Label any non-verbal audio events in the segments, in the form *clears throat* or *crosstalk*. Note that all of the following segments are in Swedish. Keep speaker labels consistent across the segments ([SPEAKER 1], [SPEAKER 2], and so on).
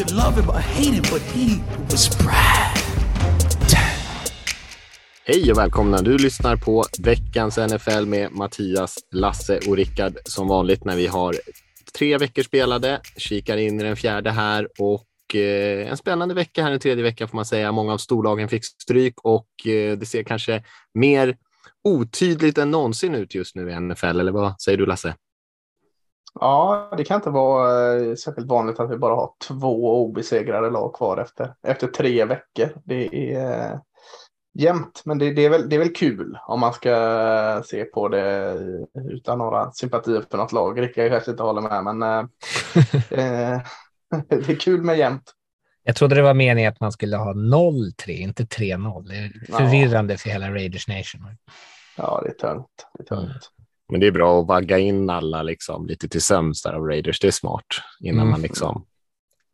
[SPEAKER 1] Could love him or hate him, but he was Brad.
[SPEAKER 2] Hej och välkomna! Du lyssnar på veckans NFL med Mattias, Lasse och Rickard som vanligt när vi har tre veckor spelade, kikar in i den fjärde här och eh, en spännande vecka här, en tredje vecka får man säga. Många av storlagen fick stryk och eh, det ser kanske mer otydligt än någonsin ut just nu i NFL, eller vad säger du Lasse?
[SPEAKER 3] Ja, det kan inte vara eh, särskilt vanligt att vi bara har två obesegrade lag kvar efter, efter tre veckor. Det är eh, jämnt, men det, det, är väl, det är väl kul om man ska se på det utan några sympatier för något lag. Rickard kanske inte håller med, men eh, *laughs* eh, *laughs* det är kul med jämnt.
[SPEAKER 4] Jag trodde det var meningen att man skulle ha 0-3, inte 3-0. Det är förvirrande ja. för hela Raiders Nation.
[SPEAKER 3] Ja, det är tungt. Det är tungt.
[SPEAKER 2] Men det är bra att vagga in alla liksom, lite till sömns där av Raiders. Det är smart innan mm. man liksom...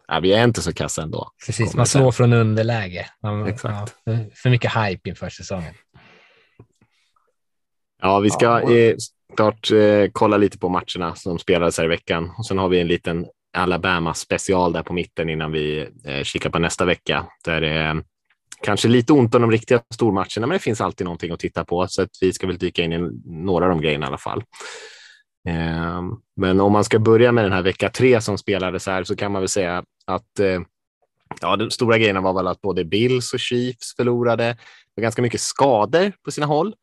[SPEAKER 2] Ja, vi är inte så kassa ändå.
[SPEAKER 4] Precis, man slår från underläge. Man, Exakt. Ja, för mycket hype inför säsongen.
[SPEAKER 2] Ja, vi ska ja. eh, klart eh, kolla lite på matcherna som spelades här i veckan. Och sen har vi en liten Alabama special där på mitten innan vi eh, kikar på nästa vecka. Där det är kanske lite ont om de riktiga stormatcherna, men det finns alltid någonting att titta på, så att vi ska väl dyka in i några av de grejerna i alla fall. Eh, men om man ska börja med den här vecka tre som spelades här så kan man väl säga att eh, ja, de stora grejerna var väl att både Bills och Chiefs förlorade. Det var ganska mycket skador på sina håll.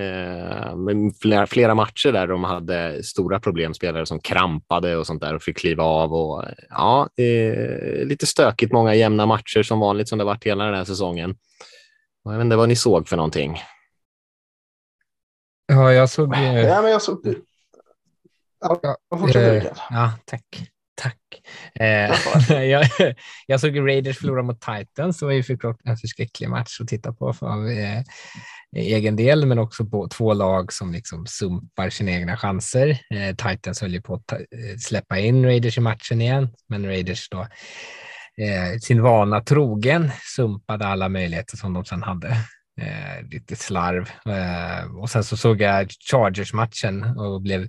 [SPEAKER 2] Eh, men flera, flera, matcher där de hade stora problem, spelare som krampade och sånt där och fick kliva av. Och, ja, eh, lite stökigt, många jämna matcher som vanligt som det varit hela den här säsongen. Jag vet inte vad ni såg för någonting.
[SPEAKER 4] Ja, jag såg... Eh...
[SPEAKER 3] Ja, men jag såg... Ja,
[SPEAKER 4] eh, ja tack. Tack. Eh, *laughs* jag, jag såg Raiders förlora mot Titans. Det var ju förklart en förskräcklig match att titta på för eh, egen del, men också på två lag som liksom sumpar sina egna chanser. Eh, Titans höll ju på att ta, eh, släppa in Raiders i matchen igen, men Raiders då eh, sin vana trogen sumpade alla möjligheter som de sedan hade. Eh, lite slarv. Och sen så såg jag Chargers-matchen och blev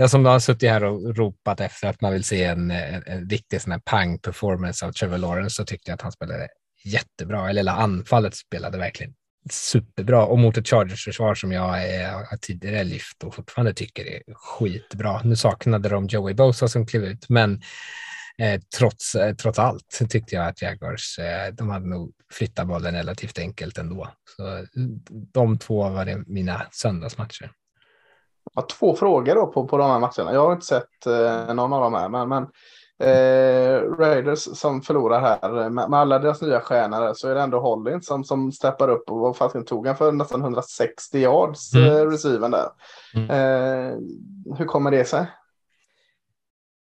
[SPEAKER 4] jag som har suttit här och ropat efter att man vill se en, en, en riktig sån här pang-performance av Trevor Lawrence så tyckte jag att han spelade jättebra, eller anfallet spelade verkligen superbra och mot ett Chargers-försvar som jag är, har tidigare lyft och fortfarande tycker är skitbra. Nu saknade de Joey Bosa som klev ut, men eh, trots, eh, trots allt tyckte jag att Jaguars, eh, de hade nog flyttat bollen relativt enkelt ändå. Så eh, de två var det mina söndagsmatcher.
[SPEAKER 3] Ja, två frågor då på, på de här matcherna. Jag har inte sett eh, någon av dem här, men, men eh, Raiders som förlorar här med, med, alla deras nya stjärnor så är det ändå Hollins som, som steppar upp och vad tog han för nästan 160 yards mm. eh, receiven där. Mm. Eh, hur kommer det sig?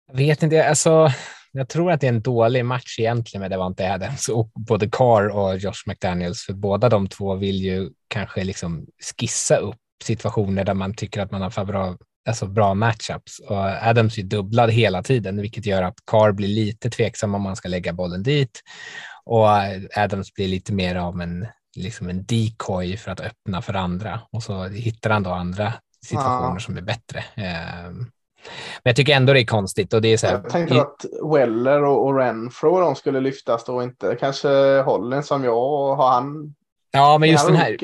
[SPEAKER 4] Jag vet inte, alltså jag tror att det är en dålig match egentligen med Devante Adams och både Carr och Josh McDaniels, för båda de två vill ju kanske liksom skissa upp situationer där man tycker att man har bra, alltså bra matchups. Och Adams är dubblad hela tiden, vilket gör att Carr blir lite tveksam om man ska lägga bollen dit. Och Adams blir lite mer av en, liksom en decoy för att öppna för andra. Och så hittar han då andra situationer ja. som är bättre. Ehm, men jag tycker ändå det är konstigt. Och det är så här,
[SPEAKER 3] jag tänkte att Weller och, och Renfro de skulle lyftas då inte. Kanske Holland som jag har han.
[SPEAKER 4] Ja, men just den här.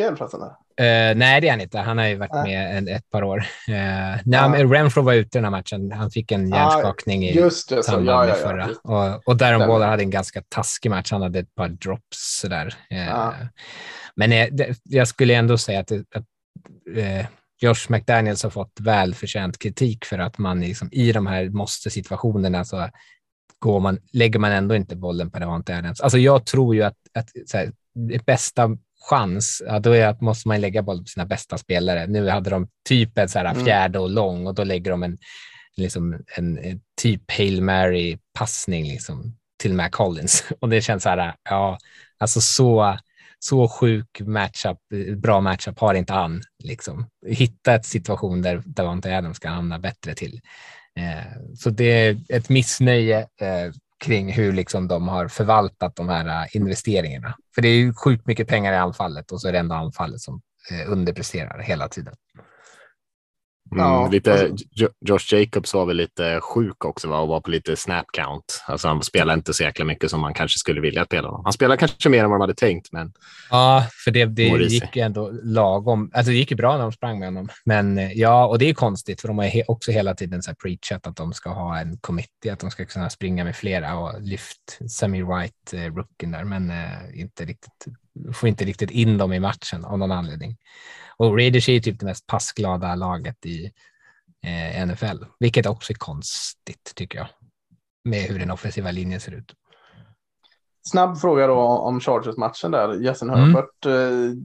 [SPEAKER 4] Uh, nej, det är han inte. Han har ju varit med en, ett par år. Uh, ja. men Renfro var ute i den här matchen. Han fick en hjärnskakning i
[SPEAKER 3] just det, samband ja, ja,
[SPEAKER 4] med förra. Och, och Darren Waller hade en ganska taskig match. Han hade ett par drops sådär. Uh, men det, jag skulle ändå säga att, att Josh McDaniels har fått välförtjänt kritik för att man liksom, i de här måste-situationerna så går man, lägger man ändå inte bollen på Devante Adams. Alltså jag tror ju att, att här, det bästa chans, ja, då är måste man lägga boll på sina bästa spelare. Nu hade de typ en så här mm. fjärde och lång och då lägger de en, liksom en, en typ Hail Mary passning liksom till Mac Collins. *laughs* Och det känns så här, ja, alltså så, så sjuk matchup, bra matchup har inte han. Liksom. Hitta ett situation där Davante Adams ska hamna bättre till. Eh, så det är ett missnöje eh, kring hur liksom de har förvaltat de här äh, investeringarna. För det är ju sjukt mycket pengar i anfallet och så är det ändå anfallet som äh, underpresterar hela tiden.
[SPEAKER 2] Mm, ja, lite, alltså. Josh Jacobs var väl lite sjuk också va? och var på lite snap count. Alltså han spelar inte så jäkla mycket som man kanske skulle vilja spela. Han spelar kanske mer än vad man hade tänkt. Men
[SPEAKER 4] ja, för det, det gick ju ändå lagom. Alltså det gick ju bra när de sprang med honom. Men eh, ja, och det är konstigt för de har också hela tiden så här preachat att de ska ha en committee, att de ska kunna springa med flera och lyft Semi White, eh, rookien där, men eh, inte riktigt, får inte riktigt in dem i matchen av någon anledning. Och Raiders är typ det mest passglada laget i eh, NFL, vilket också är konstigt tycker jag, med hur den offensiva linjen ser ut.
[SPEAKER 3] Snabb fråga då om Chargers-matchen där. Jason mm. Herbert, eh,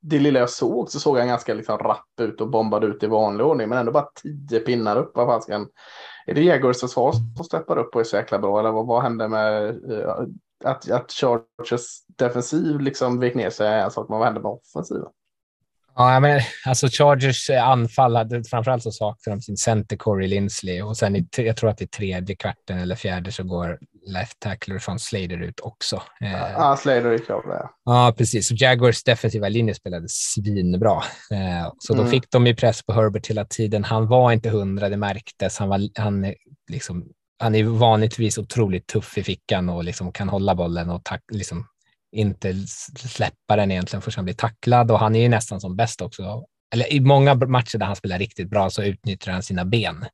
[SPEAKER 3] det lilla jag såg så såg han ganska liksom rapp ut och bombade ut i vanlig ordning, men ändå bara tio pinnar upp. Vad fasken. Är det Jaguars försvar som steppar upp och är så jäkla bra? Eller vad, vad hände med uh, att, att Chargers defensiv liksom vek ner sig? En sak, men vad hände med offensiven?
[SPEAKER 4] Ja, men alltså Chargers anfall, hade, framförallt så saknade de sin center Corey Linsley och sen i, jag tror att i tredje kvarten eller fjärde så går left tackler från Slater ut också.
[SPEAKER 3] Eh, ja, Slater gick av det.
[SPEAKER 4] Ja, precis. Så Jaguars defensiva linje spelade svinbra. Eh, så då mm. fick de ju press på Herbert hela tiden. Han var inte hundra, det märktes. Han, var, han, liksom, han är vanligtvis otroligt tuff i fickan och liksom kan hålla bollen och tack, liksom inte släppa den egentligen förrän han blir tacklad och han är ju nästan som bäst också. Eller i många matcher där han spelar riktigt bra så utnyttjar han sina ben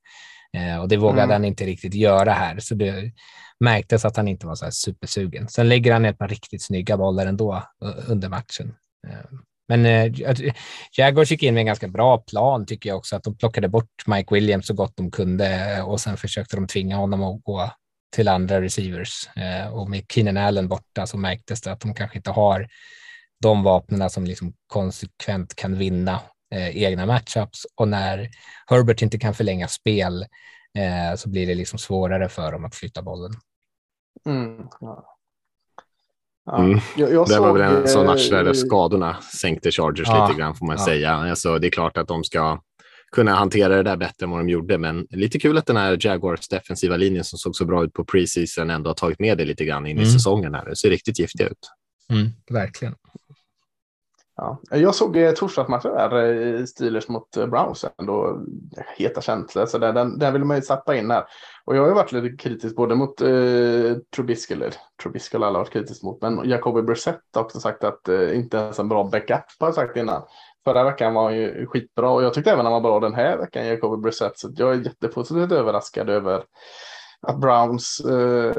[SPEAKER 4] eh, och det vågade mm. han inte riktigt göra här. Så det märktes att han inte var så här supersugen. Sen lägger han ett par riktigt snygga bollar ändå under matchen. Eh, men eh, alltså, Jaguars gick in med en ganska bra plan tycker jag också, att de plockade bort Mike Williams så gott de kunde eh, och sen försökte de tvinga honom att gå till andra receivers. Eh, och med Keenan Allen borta så märktes det att de kanske inte har de vapnen som liksom konsekvent kan vinna eh, egna matchups. Och när Herbert inte kan förlänga spel eh, så blir det liksom svårare för dem att flytta bollen.
[SPEAKER 3] Mm, ja.
[SPEAKER 2] Ja, mm. jag, jag det var väl en sån match där skadorna sänkte Chargers ja, lite grann får man ja. säga. Alltså, det är klart att de ska kunna hantera det där bättre än vad de gjorde. Men lite kul att den här Jaguars defensiva linjen som såg så bra ut på preseason ändå har tagit med det lite grann in i mm. säsongen. Här. Det ser riktigt giftigt ut.
[SPEAKER 4] Mm, verkligen.
[SPEAKER 3] Ja, jag såg eh, torsdagsmatchen där, eh, Steelers mot eh, Browns, ändå heta känslor, så där, den, den vill man ju sappa in här. Och jag har ju varit lite kritisk både mot eh, Trubisky, eller Trubisky har alla varit kritisk mot, men Jacobi Brissett har också sagt att eh, inte ens en bra backup har jag sagt innan. Förra veckan var han ju skitbra och jag tyckte även han var bra den här veckan, Jacobi Brissett. Så jag är jättepositivt överraskad över att Browns eh,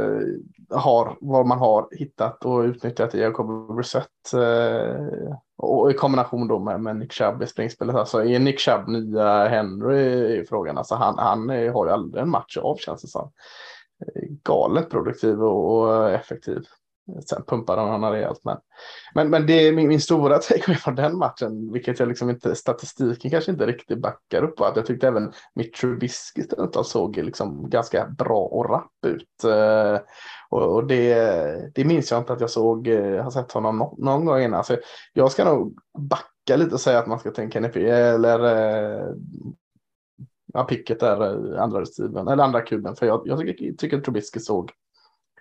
[SPEAKER 3] har vad man har hittat och utnyttjat i Jacoby Brissett. Eh, och i kombination då med, med Nick Chubb i springspelet. Alltså är Nick Chubb nya Henry i frågan. Alltså han, han har ju aldrig en match av känns det som. Eh, galet produktiv och, och effektiv. Sen pumpade han honom rejält. Men, men, men det är min, min stora *laughs* take från den matchen, vilket jag liksom inte, statistiken kanske inte riktigt backar upp på. Att jag tyckte även mitt Trubisky såg liksom ganska bra och rapp ut. Eh, och, och det, det minns jag inte att jag såg, eh, har sett honom någon, någon gång innan. Så jag ska nog backa lite och säga att man ska tänka NFP eller eh, ja, picket där, andra eller andra kuben. För jag, jag tycker, tycker att Trubisky såg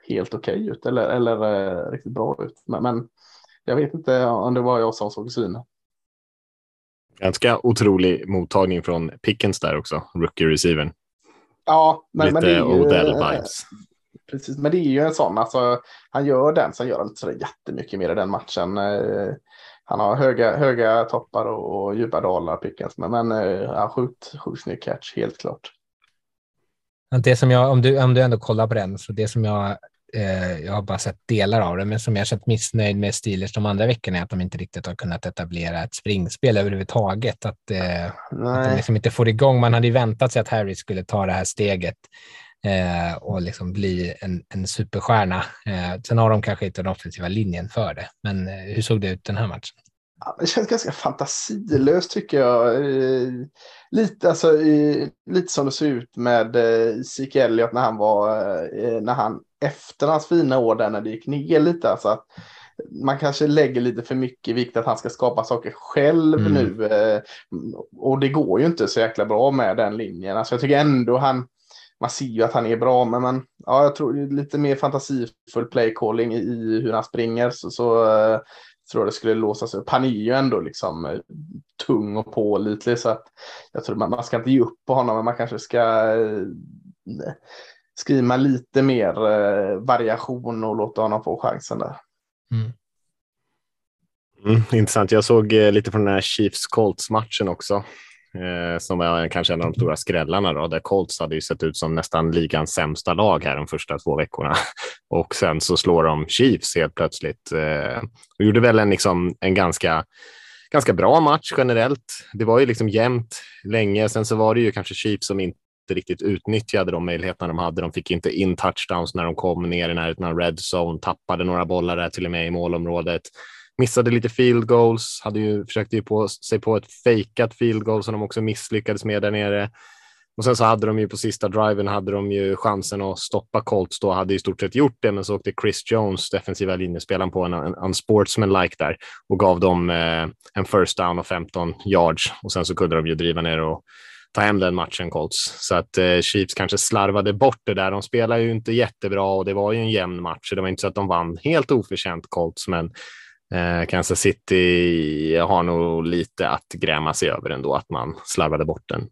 [SPEAKER 3] helt okej okay ut eller, eller eh, riktigt bra ut. Men, men, jag vet inte om det var jag som såg synen.
[SPEAKER 2] Ganska otrolig mottagning från Pickens där också, rookie receivern.
[SPEAKER 3] Ja,
[SPEAKER 2] men, Lite
[SPEAKER 3] men det är
[SPEAKER 2] ju, Odell-vibes.
[SPEAKER 3] Precis, men det är ju en sån, alltså, han gör den, sen gör han inte så jättemycket mer i den matchen. Eh, han har höga, höga toppar och, och djupa dalar, Pickens, men, men eh, ja, sjukt, sjukt snygg catch, helt klart.
[SPEAKER 4] Det som jag, om du, om du ändå kollar på den, så det som jag eh, jag har bara sett delar av det, men som jag känt missnöjd med Steelers de andra veckorna är att de inte riktigt har kunnat etablera ett springspel överhuvudtaget. Att, eh, att de liksom inte får igång. Man hade ju väntat sig att Harry skulle ta det här steget eh, och liksom bli en, en superstjärna. Eh, sen har de kanske inte den offensiva linjen för det, men eh, hur såg det ut den här matchen?
[SPEAKER 3] Det känns ganska fantasilöst tycker jag. Eh, lite, alltså, lite som det såg ut med Zeke Elliot när han var, när han efter hans fina år där när det gick ner lite. Alltså att man kanske lägger lite för mycket vikt att han ska skapa saker själv mm. nu. Eh, och det går ju inte så jäkla bra med den linjen. Alltså jag tycker ändå han, man ser ju att han är bra, men man, ja, jag tror lite mer fantasifull playcalling i hur han springer så, så uh, tror jag det skulle låsas upp. Han är ju ändå liksom uh, tung och pålitlig så att jag tror man, man ska inte ge upp på honom, men man kanske ska uh, skriva lite mer variation och låta honom få chansen där. Mm.
[SPEAKER 2] Mm, intressant. Jag såg eh, lite från den här Chiefs Colts-matchen också, eh, som var kanske en av de stora skrällarna då, där Colts hade ju sett ut som nästan ligans sämsta lag här de första två veckorna. *laughs* Och sen så slår de Chiefs helt plötsligt. Eh, och gjorde väl en, liksom, en ganska ganska bra match generellt. Det var ju liksom jämnt länge. Sen så var det ju kanske Chiefs som inte riktigt utnyttjade de möjligheterna de hade. De fick inte in touchdowns när de kom ner i närheten av red zone, tappade några bollar där till och med i målområdet. Missade lite field goals, hade ju, försökte ju på sig på ett fejkat field goal som de också misslyckades med där nere. Och sen så hade de ju på sista driven hade de ju chansen att stoppa Colts då, hade i stort sett gjort det, men så åkte Chris Jones, defensiva linjespelaren, på en, en unsportsmanlike där och gav dem eh, en first down och 15 yards och sen så kunde de ju driva ner och ta hem den matchen Colts. Så att eh, Chiefs kanske slarvade bort det där. De spelar ju inte jättebra och det var ju en jämn match. Så det var inte så att de vann helt oförtjänt Colts, men eh, Kansas City har nog lite att gräma sig över ändå, att man slarvade bort den.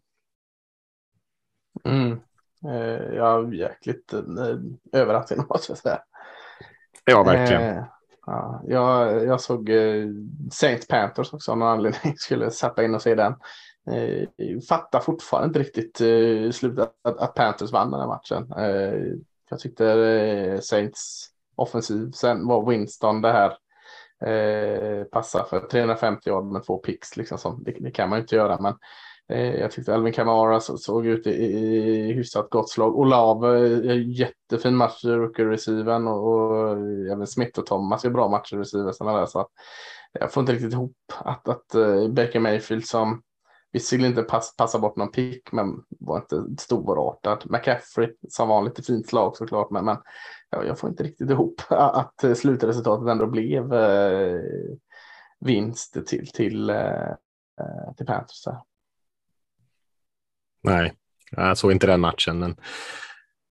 [SPEAKER 3] Mm. Eh, ja, jäkligt eh, överraskande *laughs* måste jag säga.
[SPEAKER 2] Ja, verkligen. Eh,
[SPEAKER 3] ja, jag, jag såg eh, Saints Panthers också av någon anledning. *laughs* Skulle sappa in och se den. Eh, fattar fortfarande inte riktigt eh, slutet att, att Panthers vann den här matchen. Eh, jag tyckte eh, Saints offensiv, sen var Winston det här eh, passar för 350 år med två picks, liksom som, det, det, kan man ju inte göra, men eh, jag tyckte Alvin Kamara så, såg ut i, i hyfsat gott slag. Olav, eh, jättefin match i rookie-receiven och, och eh, även Smith och Thomas är bra matcher i receiven. Så jag får inte riktigt ihop att, att uh, Baker Mayfield som Visserligen inte pass, passa bort någon pick, men var inte storartad. McCaffrey som vanligt i fint slag såklart, men, men ja, jag får inte riktigt ihop att slutresultatet ändå blev eh, vinst till, till, eh, till Panthers.
[SPEAKER 2] Nej, jag såg inte den matchen, men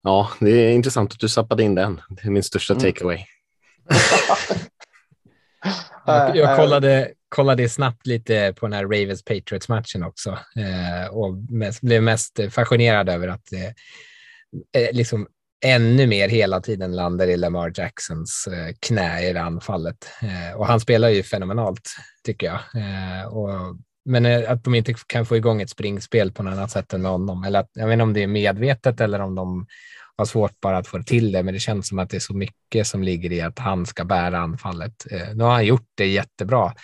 [SPEAKER 2] ja, det är intressant att du sappade in den. Det är min största mm. takeaway. *laughs*
[SPEAKER 4] jag, jag kollade, kollade snabbt lite på den här Ravens Patriots matchen också eh, och mest, blev mest fascinerad över att eh, eh, liksom ännu mer hela tiden landar i Lamar Jacksons eh, knä i det anfallet. Eh, och han spelar ju fenomenalt tycker jag. Eh, och, men att de inte kan få igång ett springspel på något annat sätt än med honom. Eller att, jag vet inte om det är medvetet eller om de har svårt bara att få till det, men det känns som att det är så mycket som ligger i att han ska bära anfallet. Eh, nu har han gjort det jättebra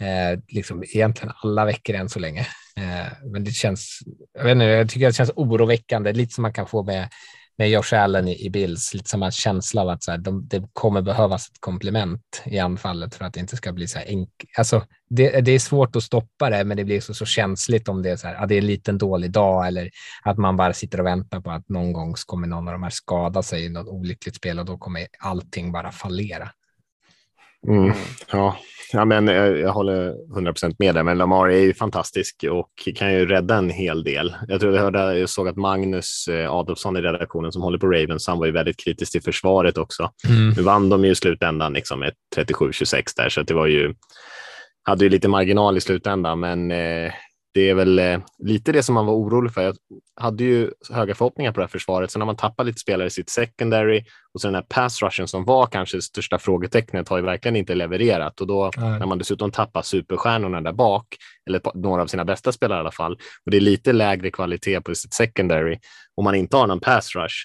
[SPEAKER 4] eh, liksom egentligen alla veckor än så länge. Eh, men det känns, jag, vet inte, jag tycker det känns oroväckande, lite som man kan få med, med Josh Allen i, i Bills, lite samma känsla av att så här, de, det kommer behövas ett komplement i anfallet för att det inte ska bli så här enkelt. Alltså, det, det, är svårt att stoppa det, men det blir så, så känsligt om det är så här, ja, det är en liten dålig dag eller att man bara sitter och väntar på att någon gång kommer någon av de här skada sig i något olyckligt spel och då kommer allting bara fallera.
[SPEAKER 2] Mm, ja, ja, men jag, jag håller 100 procent med där, men Lamar är ju fantastisk och kan ju rädda en hel del. Jag tror jag, hörde, jag såg att Magnus eh, Adolfsson i redaktionen som håller på Ravens, han var ju väldigt kritisk till försvaret också. Mm. Nu vann de ju i slutändan liksom med 37-26 där, så det var ju hade ju lite marginal i slutändan, men eh, det är väl eh, lite det som man var orolig för. Jag hade ju höga förhoppningar på det här försvaret. Sen har man tappat lite spelare i sitt secondary och så den här pass rushen som var kanske det största frågetecknet har ju verkligen inte levererat och då Nej. när man dessutom tappar superstjärnorna där bak, eller några av sina bästa spelare i alla fall, och det är lite lägre kvalitet på sitt secondary och man inte har någon pass rush,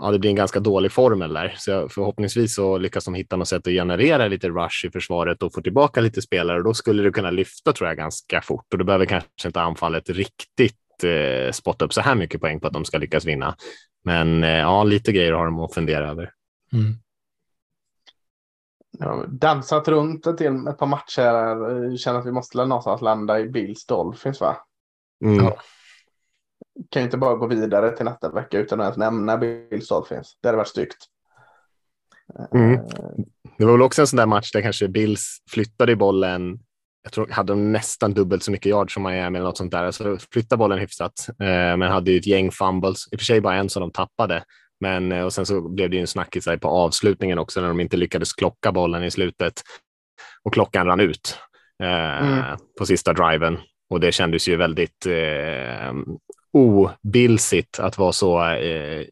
[SPEAKER 2] ja, det blir en ganska dålig formel där. Så förhoppningsvis så lyckas de hitta något sätt att generera lite rush i försvaret och få tillbaka lite spelare och då skulle det kunna lyfta tror jag ganska fort och då behöver kanske inte anfallet riktigt eh, spotta upp så här mycket poäng på att de ska lyckas vinna. Men eh, ja, lite grejer har de att fundera över. Mm.
[SPEAKER 3] Ja, dansat runt ett, ett par matcher. Känner att vi måste någonstans landa i Bills Dolphins va? Mm. Ja kan ju inte bara gå vidare till nästa vecka utan att ens nämna Bills Dolphins. Det hade varit styggt.
[SPEAKER 2] Mm. Det var väl också en sån där match där kanske Bills flyttade bollen. Jag tror hade de nästan dubbelt så mycket yards som Miami eller något sånt där. Så flyttade bollen hyfsat, eh, men hade ju ett gäng fumbles. I och för sig bara en som de tappade. Men, eh, och sen så blev det ju en snackis på avslutningen också när de inte lyckades klocka bollen i slutet och klockan rann ut eh, mm. på sista driven. Och det kändes ju väldigt eh, obilsigt att vara så eh,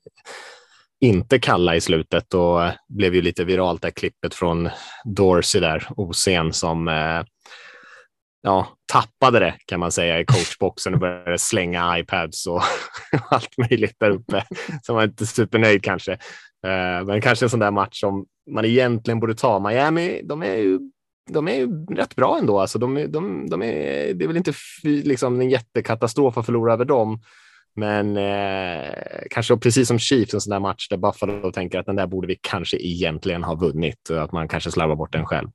[SPEAKER 2] inte kalla i slutet och eh, blev ju lite viralt det klippet från Dorsey där, Osen som eh, ja, tappade det kan man säga i coachboxen och började slänga iPads och *laughs* allt möjligt där uppe. Så man är inte supernöjd kanske. Eh, men kanske en sån där match som man egentligen borde ta. Miami, de är ju de är ju rätt bra ändå. Alltså de, de, de är, det är väl inte liksom en jättekatastrof att förlora över dem. Men eh, kanske precis som Chiefs, en sån där match där Buffalo tänker att den där borde vi kanske egentligen ha vunnit och att man kanske slarvar bort den själv.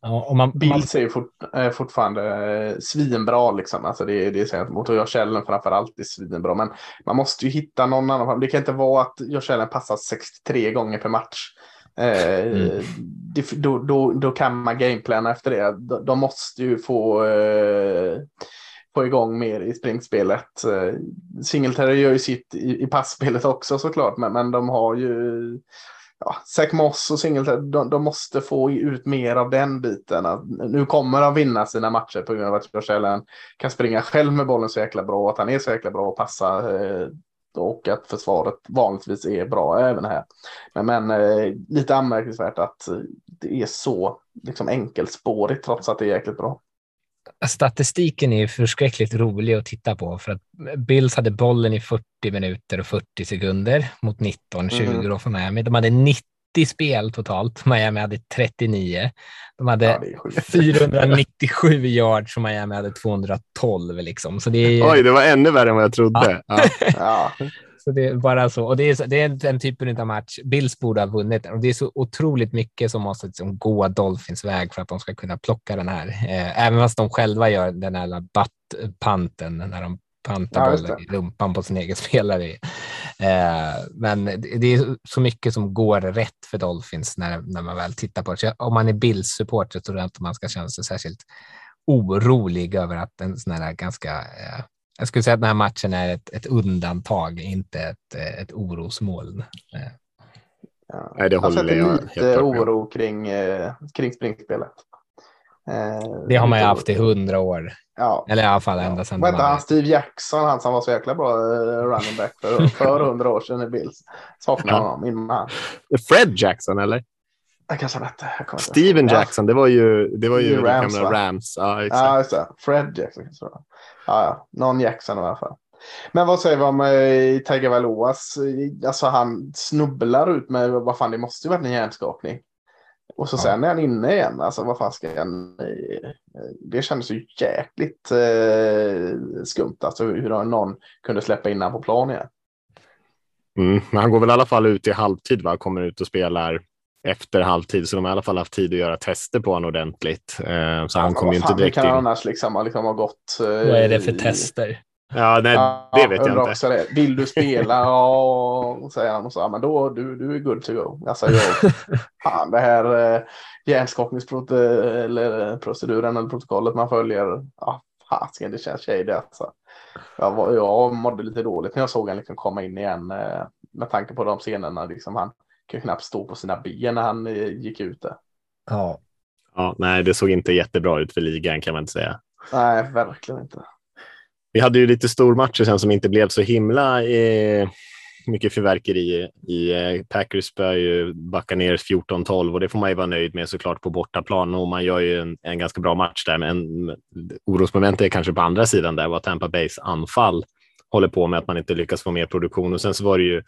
[SPEAKER 3] Ja, och man, Bills är fort, är fortfarande eh, svinbra. Liksom. Alltså det, det är så att mot Josh Allen framför allt är svinbra. Men man måste ju hitta någon annan. Det kan inte vara att Josh Allen passar 63 gånger per match. Eh, mm. det, då, då, då kan man gameplana efter det. De, de måste ju få, eh, få igång mer i springspelet. Eh, Singletary gör ju sitt i, i passspelet också såklart, men, men de har ju ja, Zach Moss och Singletary, de, de, måste få ut mer av den biten. Nu kommer de vinna sina matcher på grund av att Josh Allen kan springa själv med bollen så jäkla bra och att han är så jäkla bra och passa eh, och att försvaret vanligtvis är bra även här. Men, men eh, lite anmärkningsvärt att det är så liksom, enkelspårigt trots att det är jäkligt bra.
[SPEAKER 4] Statistiken är förskräckligt rolig att titta på för att Bills hade bollen i 40 minuter och 40 sekunder mot 19-20 mm. då för Miami. De hade 90 spel totalt. Miami hade 39. De hade ja, 497 yards och Miami hade 212. Liksom. Så det är...
[SPEAKER 2] Oj, det var ännu värre än vad jag trodde. Ja.
[SPEAKER 4] ja. *laughs* så det är bara så. Och det är, det är den typen av match Bills borde ha vunnit. Och det är så otroligt mycket som måste liksom gå Dolphins väg för att de ska kunna plocka den här. Eh, även fast de själva gör den här butt-panten när de panta ja, bollen i rumpan på sin egen *laughs* spelare. Eh, men det är så mycket som går rätt för Dolphins när, när man väl tittar på det. Så om man är Bills-supporter så tror jag inte man ska känna sig särskilt orolig över att en sån här ganska eh, jag skulle säga att den här matchen är ett, ett undantag, inte ett, ett orosmoln.
[SPEAKER 3] Eh. Ja. Nej, det håller jag, jag lite oro kring, eh, kring springspelet.
[SPEAKER 4] Eh, det har man ju haft i hundra år. Ja. Eller i alla fall ända sedan.
[SPEAKER 3] Vad hette han? Steve Jackson, han som var så jäkla bra uh, running back för, *laughs* för hundra år sedan i Bills. Saknar ja. honom innan.
[SPEAKER 2] Fred Jackson eller?
[SPEAKER 3] Jag kanske hette.
[SPEAKER 2] Steven Jackson, det var ju, det var ju Rams, gamla Rams.
[SPEAKER 3] Ja, exakt. Ja, just det. Fred Jackson. Ja, ja, någon Jackson i alla fall. Men vad säger vi om eh, Tiger Valoas? Alltså han snubblar ut med, vad fan det måste ju varit en hjärnskakning. Och så ja. sen är han inne igen. Alltså vad fan ska han... Eh, det kändes ju jäkligt eh, skumt. Alltså hur någon kunde släppa in honom på plan igen.
[SPEAKER 2] Mm, men han går väl i alla fall ut i halvtid, va? kommer ut och spelar efter halvtid, så de har i alla fall haft tid att göra tester på honom ordentligt. Eh, så han kommer ju inte direkt in. kan
[SPEAKER 3] annars liksom, liksom ha gått.
[SPEAKER 4] Eh, Vad är det för tester?
[SPEAKER 2] Ja, nej, ja, det vet jag inte.
[SPEAKER 3] Det. Vill du spela? *laughs* ja, säger han och så. Men då, du, du är good to go. Jag, *laughs* fan, det här eh, hjärnskakningsproceduren eller protokollet man följer. Ja, fasken, det känns shady alltså. Jag, var, jag mådde lite dåligt när jag såg honom liksom komma in igen eh, med tanke på de scenerna. Liksom, han kunde knappt stå på sina ben när han eh, gick ut där.
[SPEAKER 2] Ja. ja, nej, det såg inte jättebra ut för ligan kan man inte säga.
[SPEAKER 3] Nej, verkligen inte.
[SPEAKER 2] Vi hade ju lite stormatcher sen som inte blev så himla eh, mycket fyrverkeri i. Eh, Packers spöar ju Buccaneers 14-12 och det får man ju vara nöjd med såklart på bortaplan och man gör ju en, en ganska bra match där. Men orosmomentet är kanske på andra sidan där vad Tampa Bays anfall håller på med att man inte lyckas få mer produktion och sen så var det ju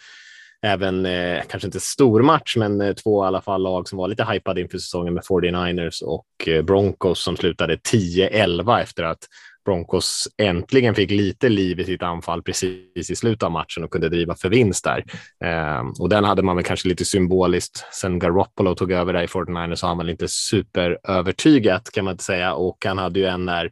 [SPEAKER 2] även, eh, kanske inte stor match, men eh, två i alla fall lag som var lite hypade inför säsongen med 49ers och eh, Broncos som slutade 10-11 efter att Broncos äntligen fick lite liv i sitt anfall precis i slutet av matchen och kunde driva för vinst där. Eh, och den hade man väl kanske lite symboliskt. Sen Garoppolo tog över där i 49 så har man inte superövertygat kan man inte säga och han hade ju en där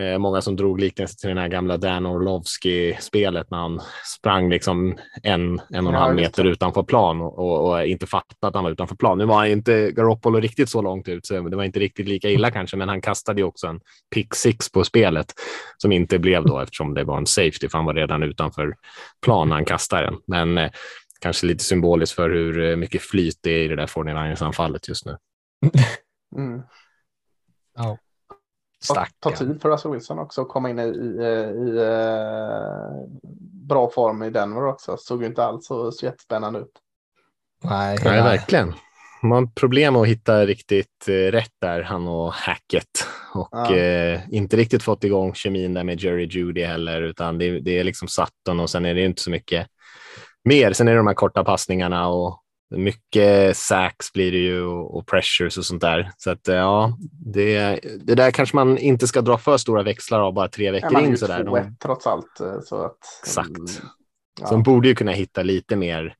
[SPEAKER 2] Eh, många som drog liknelse till den här gamla Dan Orlovsky-spelet när han sprang liksom en, en och en halv meter utanför plan och, och, och, inte fattade att han var utanför plan. Nu var han inte Garoppolo riktigt så långt ut, så det var inte riktigt lika illa *laughs* kanske, men han kastade ju också en pick six på spelet som inte blev då eftersom det var en safety, för han var redan utanför plan när han kastade den. Men eh, kanske lite symboliskt för hur eh, mycket flyt det är i det där 49ers-anfallet just nu. *laughs*
[SPEAKER 3] Mm.
[SPEAKER 4] Ja.
[SPEAKER 3] Stackarn. Ta tid för Russell Wilson också att komma in i, i, i uh, bra form i Denver också. Såg ju inte alls så, så jättespännande ut.
[SPEAKER 2] Nej, Nej verkligen. Man har problem att hitta riktigt uh, rätt där, han och Hackett. Och ja. uh, inte riktigt fått igång kemin där med Jerry Judy heller, utan det, det är liksom Sutton och sen är det inte så mycket mer. Sen är det de här korta passningarna och mycket sacks blir det ju och pressures och sånt där. Så att ja, det, det där kanske man inte ska dra för stora växlar av bara tre veckor ja, in. Så där.
[SPEAKER 3] De, trots allt. Eh, så att,
[SPEAKER 2] exakt. Mm, ja. Så de borde ju kunna hitta lite mer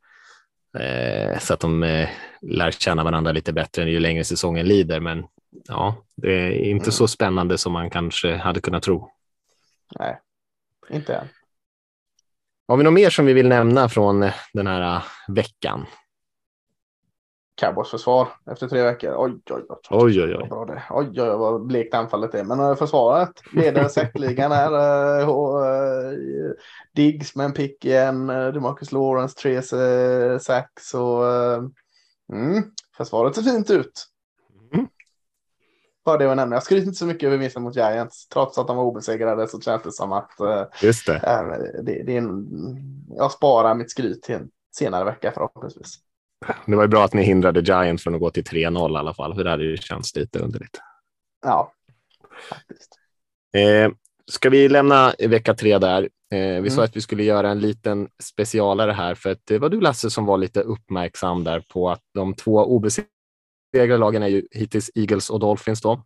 [SPEAKER 2] eh, så att de eh, lär känna varandra lite bättre ju längre säsongen lider. Men ja, det är inte mm. så spännande som man kanske hade kunnat tro.
[SPEAKER 3] Nej, inte än.
[SPEAKER 2] Har vi något mer som vi vill nämna från den här veckan?
[SPEAKER 3] Cowboys försvar efter tre veckor. Oj, oj, oj.
[SPEAKER 2] Oj, oj, oj.
[SPEAKER 3] Bra det. Oj, oj, oj, vad blekt anfallet är. Men försvaret leder säckligan här. Eh, och, uh, Diggs med en pick igen. Uh, Demarcus Lawrence, tre sacks. Och, uh, mm, försvaret ser fint ut. Mm. Bara det att nämna. Jag skryter inte så mycket över vinsten mot Giants. Trots att de var obesegrade så känns det som att uh,
[SPEAKER 2] Just det.
[SPEAKER 3] det, det är en, jag sparar mitt skryt till en senare vecka förhoppningsvis.
[SPEAKER 2] Det var ju bra att ni hindrade Giants från att gå till 3-0 i alla fall, för det hade ju känts lite underligt.
[SPEAKER 3] Ja, faktiskt.
[SPEAKER 2] Eh, ska vi lämna vecka tre där? Eh, vi mm. sa att vi skulle göra en liten specialare här, för att det var du Lasse som var lite uppmärksam där på att de två obesegrade lagen är ju hittills Eagles och Dolphins då.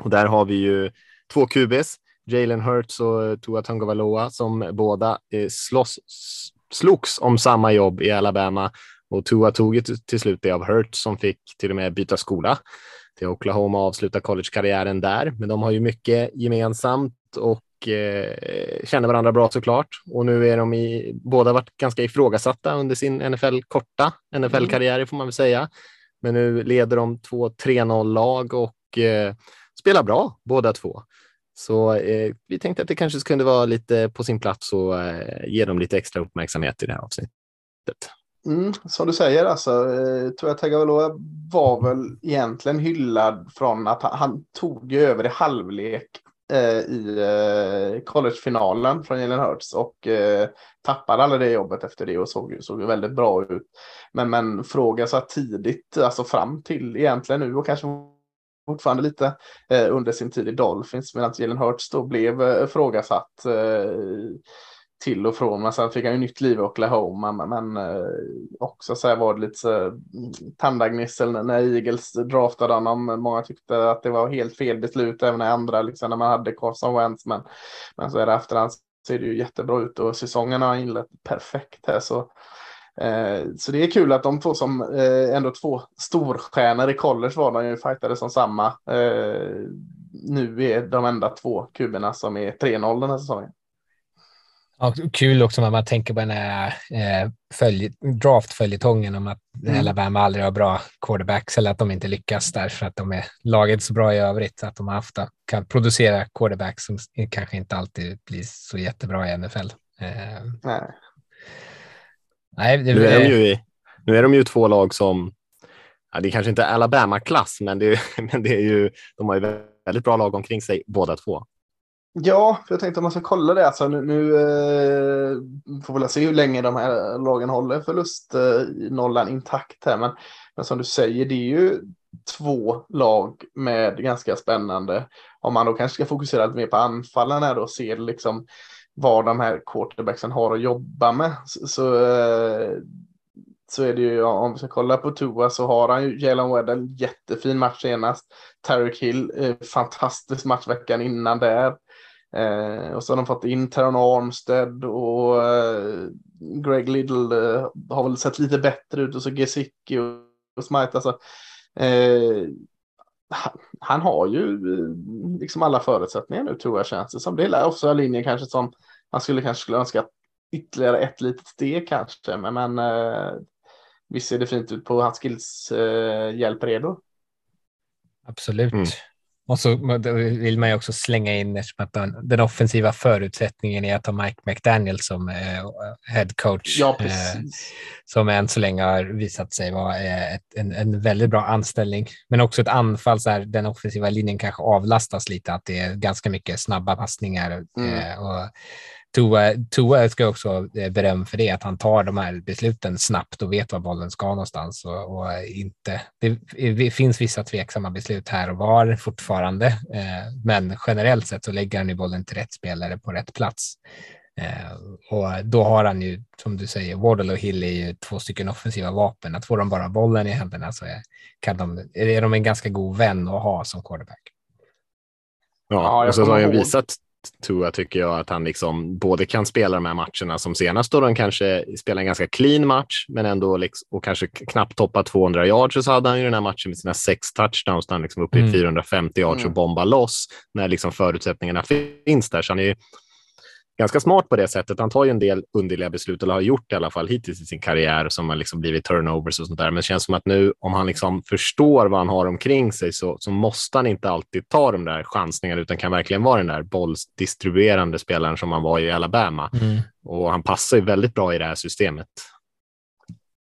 [SPEAKER 2] Och där har vi ju två QBs, Jalen Hurts och Tua Tagovailoa, som båda eh, slåss, slogs om samma jobb i Alabama och Tua tog ju till slut det av Hurt som fick till och med byta skola till Oklahoma och avsluta collegekarriären där. Men de har ju mycket gemensamt och eh, känner varandra bra såklart. Och nu är de i, båda varit ganska ifrågasatta under sin NFL korta NFL-karriär får man väl säga. Men nu leder de två 3-0-lag och eh, spelar bra båda två. Så eh, vi tänkte att det kanske kunde vara lite på sin plats och eh, ge dem lite extra uppmärksamhet i det här avsnittet.
[SPEAKER 3] Mm, som du säger, alltså, eh, Tua Tagovailoa var väl egentligen hyllad från att han, han tog över i halvlek eh, i eh, collegefinalen från Jalen Hurts och eh, tappade aldrig det jobbet efter det och såg, såg väldigt bra ut. Men, men fråga så tidigt, alltså fram till egentligen nu och kanske fortfarande lite eh, under sin tid i Dolphins medan Jalen Hurts då blev eh, frågasatt eh, till och från. Men sen fick han ju nytt liv i Oklahoma. Men, men eh, också så här var det lite så, mm, tandagnissel när Eagles draftade honom. Många tyckte att det var helt fel beslut även i andra, liksom när man hade Carson Wentz. Men, men så är det efterhand ser det ju jättebra ut och säsongen har inlett perfekt här. Så, eh, så det är kul att de två som eh, ändå två storstjärnor i college var de ju fightade som samma. Eh, nu är de enda två kuberna som är 3-0 den här säsongen.
[SPEAKER 4] Ja, kul också när man tänker på den här eh, följ, draftföljetongen om att mm. Alabama aldrig har bra quarterbacks eller att de inte lyckas därför att de är laget så bra i övrigt att de har haft, kan producera quarterbacks som kanske inte alltid blir så jättebra i NFL. Eh, nej.
[SPEAKER 2] nej det, nu, är de ju, nu är de ju två lag som, ja, det är kanske inte Alabama-klass, men, det, *laughs* men det är ju, de har ju väldigt bra lag omkring sig båda två.
[SPEAKER 3] Ja, för jag tänkte att man ska kolla det. Alltså, nu, nu eh, får vi se hur länge de här lagen håller förlustnollan eh, intakt här. Men, men som du säger, det är ju två lag med ganska spännande. Om man då kanske ska fokusera lite mer på anfallen här då och se liksom vad de här quarterbacksen har att jobba med. Så, så, eh, så är det ju, om vi ska kolla på Tua så har han ju Jalen Weddell jättefin match senast. Tarek Hill, eh, fantastisk match veckan innan där. Eh, och så har de fått in Teron Armstead och eh, Greg Little eh, har väl sett lite bättre ut och så Gesicki och, och Smite. Alltså, eh, han, han, har ju eh, liksom alla förutsättningar nu tror jag känns det som. Det är också linjen kanske som man skulle kanske skulle önska ytterligare ett litet steg kanske. Men, men eh, visst ser det fint ut på hans skills eh, hjälpredo.
[SPEAKER 4] Absolut. Mm. Och så vill man ju också slänga in den, offensiva förutsättningen är att ha Mike McDaniel som eh, head coach.
[SPEAKER 3] Ja, eh,
[SPEAKER 4] som än så länge har visat sig vara eh, ett, en, en, väldigt bra anställning. Men också ett anfall, så här, den offensiva linjen kanske avlastas lite, att det är ganska mycket snabba passningar. Mm. Eh, och Tua, Tua ska också eh, beröm för det, att han tar de här besluten snabbt och vet var bollen ska någonstans. Och, och inte, det, det, finns vissa tveksamma beslut här och var fortfarande, eh, men generellt sett så lägger han ju bollen till rätt spelare på rätt plats. Eh, och då har han ju, som du säger, Wardle och Hill är ju två stycken offensiva vapen. Att få dem bara bollen i händerna så är, kan de, är de en ganska god vän att ha som quarterback.
[SPEAKER 2] Ja, och så har han visat Tua tycker jag att han liksom både kan spela de här matcherna som senast då de kanske spelar en ganska clean match men ändå liksom, och kanske knappt toppa 200 yards så hade han ju den här matchen med sina sex touchdowns där han liksom uppe i mm. 450 yards mm. och bombar loss när liksom förutsättningarna finns där. Så han är ganska smart på det sättet. Han tar ju en del underliga beslut, eller har gjort i alla fall hittills i sin karriär, som har liksom blivit turnovers och sånt där. Men det känns som att nu, om han liksom förstår vad han har omkring sig, så, så måste han inte alltid ta de där chansningarna, utan kan verkligen vara den där bolldistribuerande spelaren som han var i Alabama. Mm. Och han passar ju väldigt bra i det här systemet.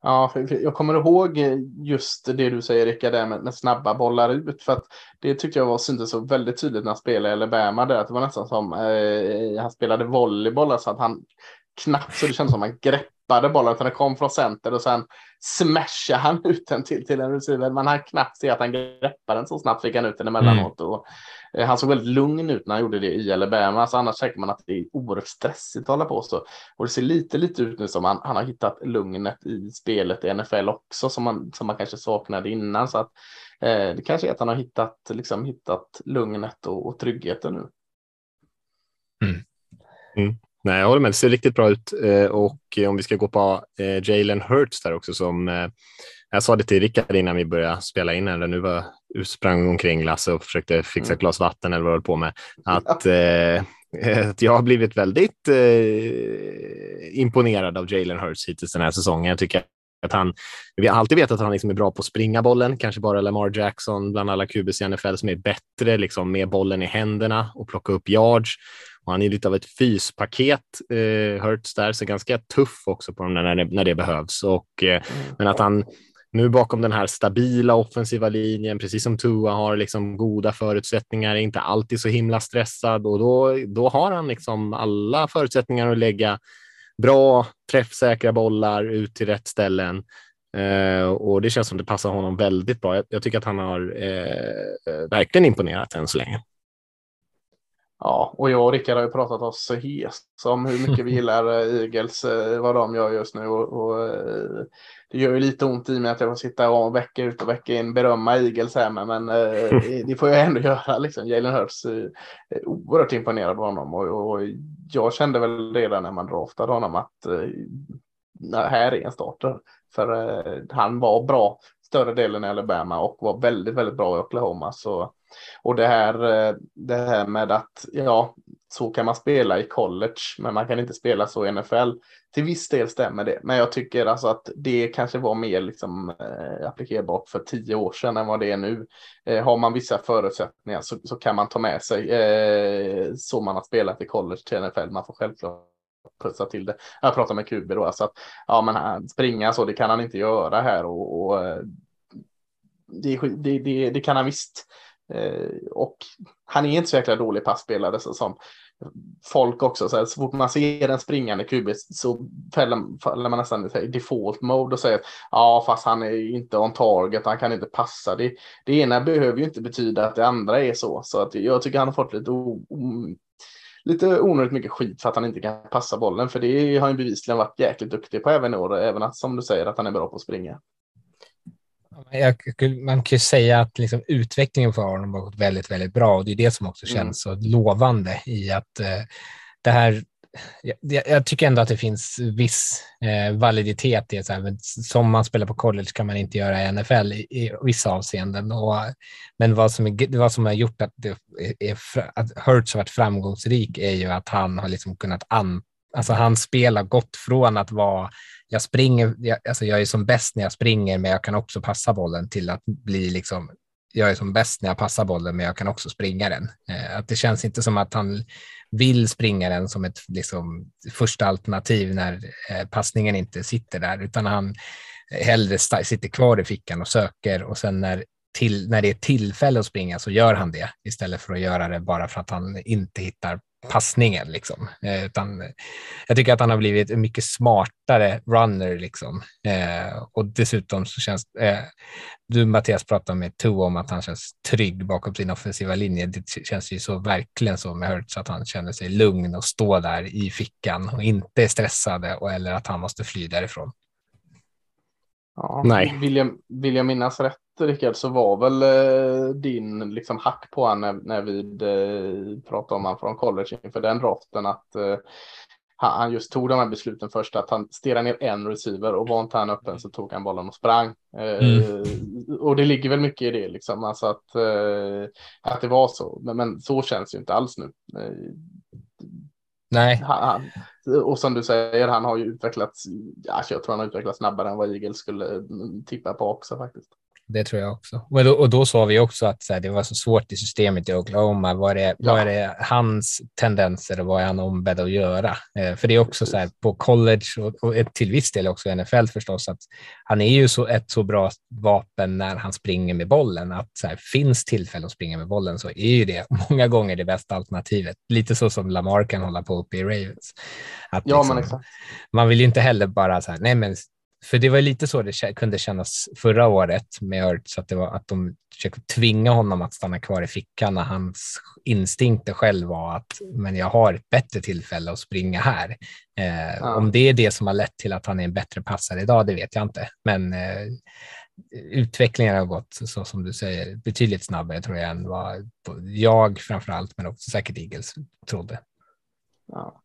[SPEAKER 3] Ja, jag kommer ihåg just det du säger Rickard, där med, med, snabba bollar ut. För att det tyckte jag var syntes så väldigt tydligt när han spelade i Alabama. Där, att det var nästan som eh, han spelade volleyboll, så att han knappt så det kändes som att han greppade bollen. Utan det kom från center och sen smashade han *laughs* ut den till, till en receiver. Man hann knappt se att han greppade den så snabbt fick han ut den emellanåt. Mm. Och, eh, han såg väldigt lugn ut när han gjorde det i Alabama. Så annars tänker man att det är oerhört stressigt att hålla på så. Och det ser lite, lite ut nu som han, han har hittat lugnet i spelet i NFL också som man, som man kanske saknade innan. Så att eh, det kanske är att han har hittat, liksom, hittat lugnet och, och tryggheten nu.
[SPEAKER 2] Mm. Mm. Nej, jag håller med. Det ser riktigt bra ut. Eh, och om vi ska gå på eh, Jalen Hurts där också som eh, jag sa det till Rickard innan vi började spela in, eller nu var sprang omkring Lasse och försökte fixa ett mm. glas vatten eller vad jag höll på med, att, eh, att jag har blivit väldigt eh, imponerad av Jalen Hurts hittills den här säsongen. Jag tycker att han, vi har alltid vetat att han liksom är bra på att springa bollen, kanske bara Lamar Jackson bland alla QBs i NFL som är bättre liksom, med bollen i händerna och plocka upp yards. Och han är lite av ett fyspaket, eh, Hurts där, så ganska tuff också på dem när, när det behövs. Och, eh, mm. Men att han nu bakom den här stabila offensiva linjen, precis som Tua har liksom goda förutsättningar, är inte alltid så himla stressad och då, då har han liksom alla förutsättningar att lägga bra träffsäkra bollar ut till rätt ställen. Eh, och det känns som det passar honom väldigt bra. Jag, jag tycker att han har eh, eh verkligen imponerat än så länge.
[SPEAKER 3] Ja, och jag och Rickard har ju pratat oss hes om hur mycket vi gillar eh, Eagles, eh, vad de gör just nu. Och, och, det gör ju lite ont i mig att jag får sitta och vecka ut och vecka in berömma Eagles här med, men eh, det får jag ändå *laughs* göra. Liksom. Jalen Hurts eh, är oerhört imponerad av honom och, och, jag kände väl redan när man draftade honom att eh, här är en starter. För han var bra större delen i Alabama och var väldigt, väldigt bra i Oklahoma. Så och det här, det här med att ja, så kan man spela i college, men man kan inte spela så i NFL. Till viss del stämmer det, men jag tycker alltså att det kanske var mer liksom eh, applikerbart för tio år sedan än vad det är nu. Eh, har man vissa förutsättningar så, så kan man ta med sig eh, så man har spelat i college till NFL. Man får självklart pussa till det. Jag pratar med QB då, alltså att ja, men springa så, det kan han inte göra här och, och eh, det, det, det, det, kan han visst. Eh, och han är inte så jäkla dålig passspelare så som folk också. Så, här, så fort man ser en springande QB så fäller, faller man nästan i default mode och säger att ja, fast han är inte on target, han kan inte passa. Det, det ena behöver ju inte betyda att det andra är så. Så att jag tycker han har fått lite o, o, lite onödigt mycket skit för att han inte kan passa bollen. För det har han bevisligen varit jäkligt duktig på även i år, även att som du säger att han är bra på att springa.
[SPEAKER 4] Jag, man kan ju säga att liksom utvecklingen för honom har gått väldigt, väldigt bra och det är det som också mm. känns mm. så lovande i att eh, det här jag, jag, tycker ändå att det finns viss eh, validitet i att som man spelar på college kan man inte göra i NFL i, i vissa avseenden. Och, men vad som, är, vad som har gjort att, det är, att Hurts har varit framgångsrik är ju att han har liksom kunnat an, alltså hans spel har gått från att vara jag springer, jag, alltså jag är som bäst när jag springer, men jag kan också passa bollen till att bli liksom jag är som bäst när jag passar bollen, men jag kan också springa den. Eh, att det känns inte som att han vill springa den som ett liksom, första alternativ när eh, passningen inte sitter där, utan han hellre sitter kvar i fickan och söker och sen när, till, när det är tillfälle att springa så gör han det istället för att göra det bara för att han inte hittar passningen. Liksom. Eh, utan eh, jag tycker att han har blivit en mycket smartare runner. Liksom. Eh, och dessutom så känns eh, du Mattias pratade med Tu om att han känns trygg bakom sin offensiva linje. Det känns ju så verkligen så med Hurts att han känner sig lugn och står där i fickan och inte är stressad eh, eller att han måste fly därifrån.
[SPEAKER 3] Ja, Nej. Vill jag, vill jag minnas rätt Rickard så var väl eh, din liksom hack på honom när, när vi eh, pratade om honom från college inför den draften att eh, han just tog de här besluten först att han stirrade ner en receiver och var inte han öppen så tog han bollen och sprang. Eh, mm. och det ligger väl mycket i det liksom, alltså att, eh, att det var så. Men, men så känns ju inte alls nu. Eh,
[SPEAKER 4] Nej.
[SPEAKER 3] Han, och som du säger, han har ju utvecklats, Ja, jag tror han har utvecklats snabbare än vad Eagles skulle mm, tippa på också faktiskt.
[SPEAKER 4] Det tror jag också. Och då, och då sa vi också att här, det var så svårt i systemet i Oklahoma. Vad är, ja. vad är det hans tendenser och vad är han ombedd att göra? Eh, för det är också så här på college och, och till viss del också i NFL förstås att han är ju så ett så bra vapen när han springer med bollen. Att så här, finns tillfälle att springa med bollen så är ju det *laughs* många gånger det bästa alternativet. Lite så som Lamar kan hålla på uppe i Ravens. Att
[SPEAKER 3] ja, liksom.
[SPEAKER 4] Man vill ju inte heller bara så här, nej men för det var lite så det kunde kännas förra året med Hurts, att, det var, att de försökte tvinga honom att stanna kvar i fickan när hans instinkter själv var att men jag har ett bättre tillfälle att springa här. Eh, ja. Om det är det som har lett till att han är en bättre passare idag, det vet jag inte. Men eh, utvecklingen har gått, så som du säger, betydligt snabbare tror jag än vad jag framför allt, men också säkert Eagles trodde.
[SPEAKER 2] Ja.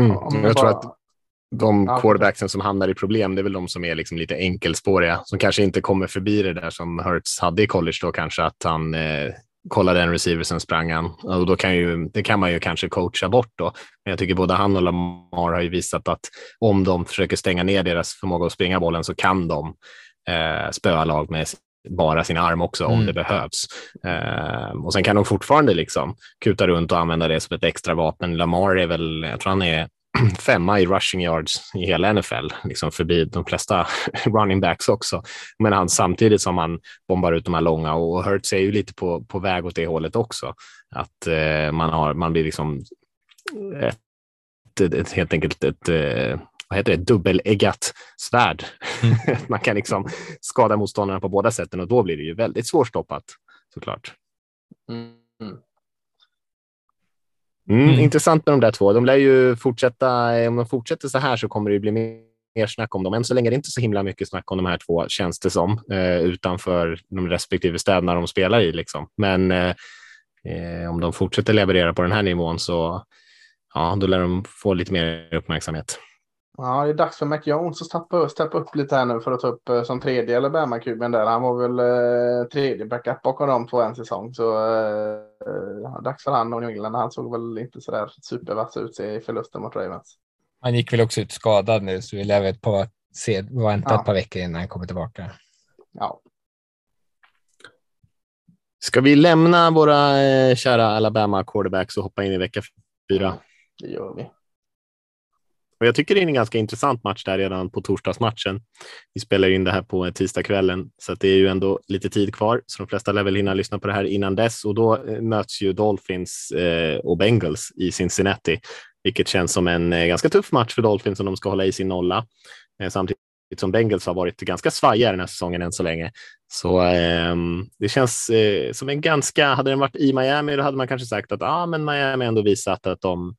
[SPEAKER 2] Mm. Jag tror att de ja. quarterbacksen som hamnar i problem, det är väl de som är liksom lite enkelspåriga, som kanske inte kommer förbi det där som Hurts hade i college då kanske, att han eh, kollade en receiver, sen sprang han. Och då kan ju, det kan man ju kanske coacha bort då. Men jag tycker både han och Lamar har ju visat att om de försöker stänga ner deras förmåga att springa bollen så kan de eh, spöa lag med bara sin arm också om mm. det behövs. Eh, och sen kan de fortfarande liksom kuta runt och använda det som ett extra vapen. Lamar är väl, jag tror han är *clears throat* femma i rushing yards i hela NFL, liksom förbi de flesta *laughs* running backs också. Men han samtidigt som han bombar ut de här långa och Hurts är ju lite på, på väg åt det hållet också. Att eh, man, har, man blir liksom ett, ett, ett helt enkelt ett, eh, vad heter det, dubbeleggat svärd. Mm. *laughs* man kan liksom skada motståndarna på båda sätten och då blir det ju väldigt svårstoppat såklart. Mm. Mm, mm. Intressant med de där två. De lär ju fortsätta. Eh, om de fortsätter så här så kommer det bli mer snack om dem. Än så länge är det inte så himla mycket snack om de här två, känns det som, eh, utanför de respektive städerna de spelar i. Liksom. Men eh, eh, om de fortsätter leverera på den här nivån så ja, då lär de få lite mer uppmärksamhet.
[SPEAKER 3] Ja, det är dags för Mac Jones att steppa, steppa upp lite här nu för att ta upp eh, som tredje eller Alabama-kuben där. Han var väl eh, tredje backup bakom dem på en säsong. Så eh, dags för han och New England. Han såg väl inte så där supervass ut i förlusten mot Ravens.
[SPEAKER 4] Han gick väl också ut skadad nu så vi lär väl på se, vänta ja. ett par veckor innan han kommer tillbaka.
[SPEAKER 3] Ja.
[SPEAKER 2] Ska vi lämna våra eh, kära Alabama quarterbacks och hoppa in i vecka fyra?
[SPEAKER 3] Det gör vi.
[SPEAKER 2] Och jag tycker det är en ganska intressant match där redan på torsdagsmatchen. Vi spelar in det här på tisdagskvällen så att det är ju ändå lite tid kvar, så de flesta lär väl hinna lyssna på det här innan dess och då eh, möts ju Dolphins eh, och Bengals i Cincinnati, vilket känns som en eh, ganska tuff match för Dolphins om de ska hålla i sin nolla. Samtidigt som Bengals har varit ganska svajiga den här säsongen än så länge. Så eh, det känns eh, som en ganska, hade den varit i Miami då hade man kanske sagt att ah, men Miami ändå visat att de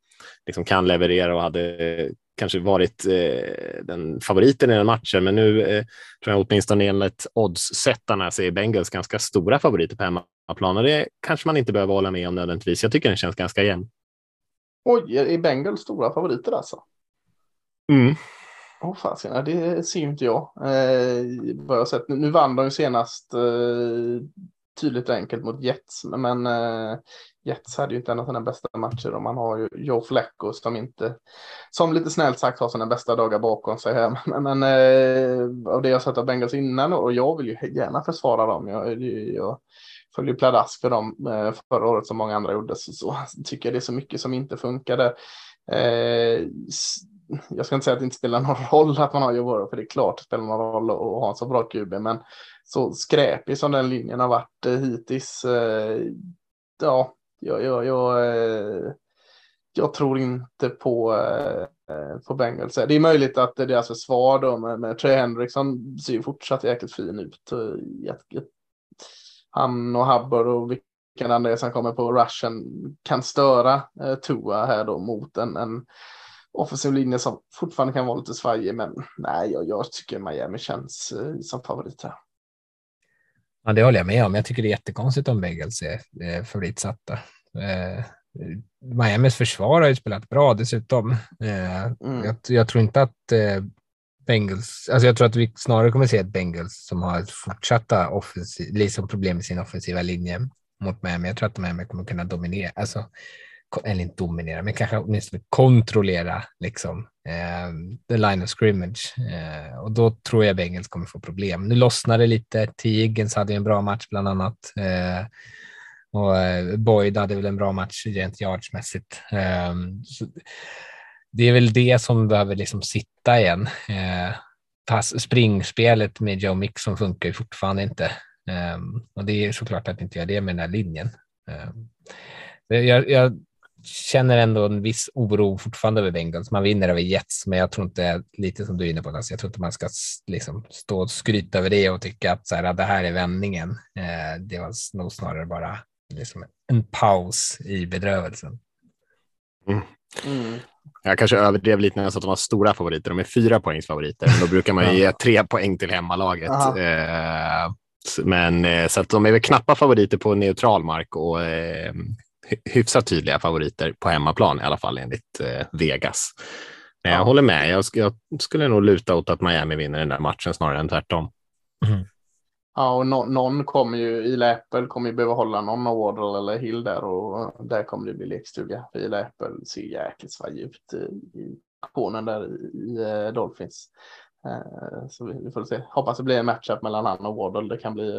[SPEAKER 2] liksom kan leverera och hade kanske varit eh, den favoriten i den matchen, men nu eh, tror jag åtminstone enligt oddssättarna så är Bengals ganska stora favoriter på hemmaplan och det kanske man inte behöver hålla med om nödvändigtvis. Jag tycker den känns ganska jämn.
[SPEAKER 3] Oj, är Bengals stora favoriter alltså?
[SPEAKER 2] Mm.
[SPEAKER 3] Åh oh, fasiken, det ser ju inte jag. Eh, vad jag sett. Nu, nu vann de ju senast eh, tydligt och enkelt mot Jets, men eh, Jets hade ju inte en av sina bästa matcher och man har ju Joe Flacco som inte, som lite snällt sagt har sina bästa dagar bakom sig här. *laughs* Men, men eh, av det jag sett av Bengals innan och jag vill ju gärna försvara dem. Jag, jag följer pladask för dem eh, förra året som många andra gjorde så, så *laughs* tycker jag det är så mycket som inte funkade. Eh, jag ska inte säga att det inte spelar någon *laughs* roll att man har Joe Burrow, för det är klart det spelar någon roll att ha en så bra QB, men så skräpig som den linjen har varit eh, hittills. Eh, ja, jag, jag, jag, eh, jag tror inte på, eh, på Bengals. Det är möjligt att deras försvar då med, med Trey Hendrickson ser ju fortsatt jäkligt fin ut. Eh, han och Hubbard och vilken andra som kommer på rushen kan störa eh, Tua här då mot en, en offensiv linje som fortfarande kan vara lite svajig. Men nej, jag, jag tycker Miami känns som favorit här.
[SPEAKER 4] Ja, det håller jag med om. Jag tycker det är jättekonstigt om Bengals är favoritsatta. Eh, Miamis försvar har ju spelat bra dessutom. Eh, mm. jag, jag, tror inte att eh, Bengals, alltså jag tror att vi snarare kommer se ett Bengals som har fortsatta offensiv, liksom problem med sin offensiva linje mot Miami. Jag tror att Miami kommer kunna dominera, alltså eller inte dominera, men kanske åtminstone kontrollera liksom, eh, the line of scrimmage. Eh, och då tror jag Bengals kommer få problem. Nu lossnar det lite. T. Higgins hade en bra match bland annat. Eh, och eh, Boyd hade väl en bra match rent yardsmässigt. Eh, det är väl det som behöver liksom sitta igen. Eh, pass, springspelet med Joe Mixon funkar ju fortfarande inte. Ehm, och det är såklart att det inte gör det med den här linjen. Ehm, jag, jag, känner ändå en viss oro fortfarande över Bengals. Man vinner över Jets, men jag tror inte, lite som du är inne på, alltså, jag tror inte man ska liksom stå och skryta över det och tycka att så här, det här är vändningen. Eh, det var nog snarare bara liksom en paus i bedrövelsen.
[SPEAKER 2] Mm. Mm. Jag kanske överdrev lite när jag sa att de var stora favoriter. De är fyra poängs favoriter. Då brukar man *laughs* ge tre poäng till hemmalaget. Eh, men eh, så att de är väl knappa favoriter på neutral mark och eh, hyfsat tydliga favoriter på hemmaplan i alla fall enligt eh, Vegas. Men jag håller med. Jag, jag, skulle nog luta åt att Miami vinner den där matchen snarare än tvärtom.
[SPEAKER 3] Mm. Ja, och no någon kommer ju, Ila Apple kommer ju behöva hålla någon av Wardle eller Hill där och där kommer det bli lekstuga. För Ila Apple ser jäkligt svajig ut i konen där i uh, Dolphins. Uh, så vi, får se. Hoppas det blir en matchup mellan han och Wardle. Det kan bli,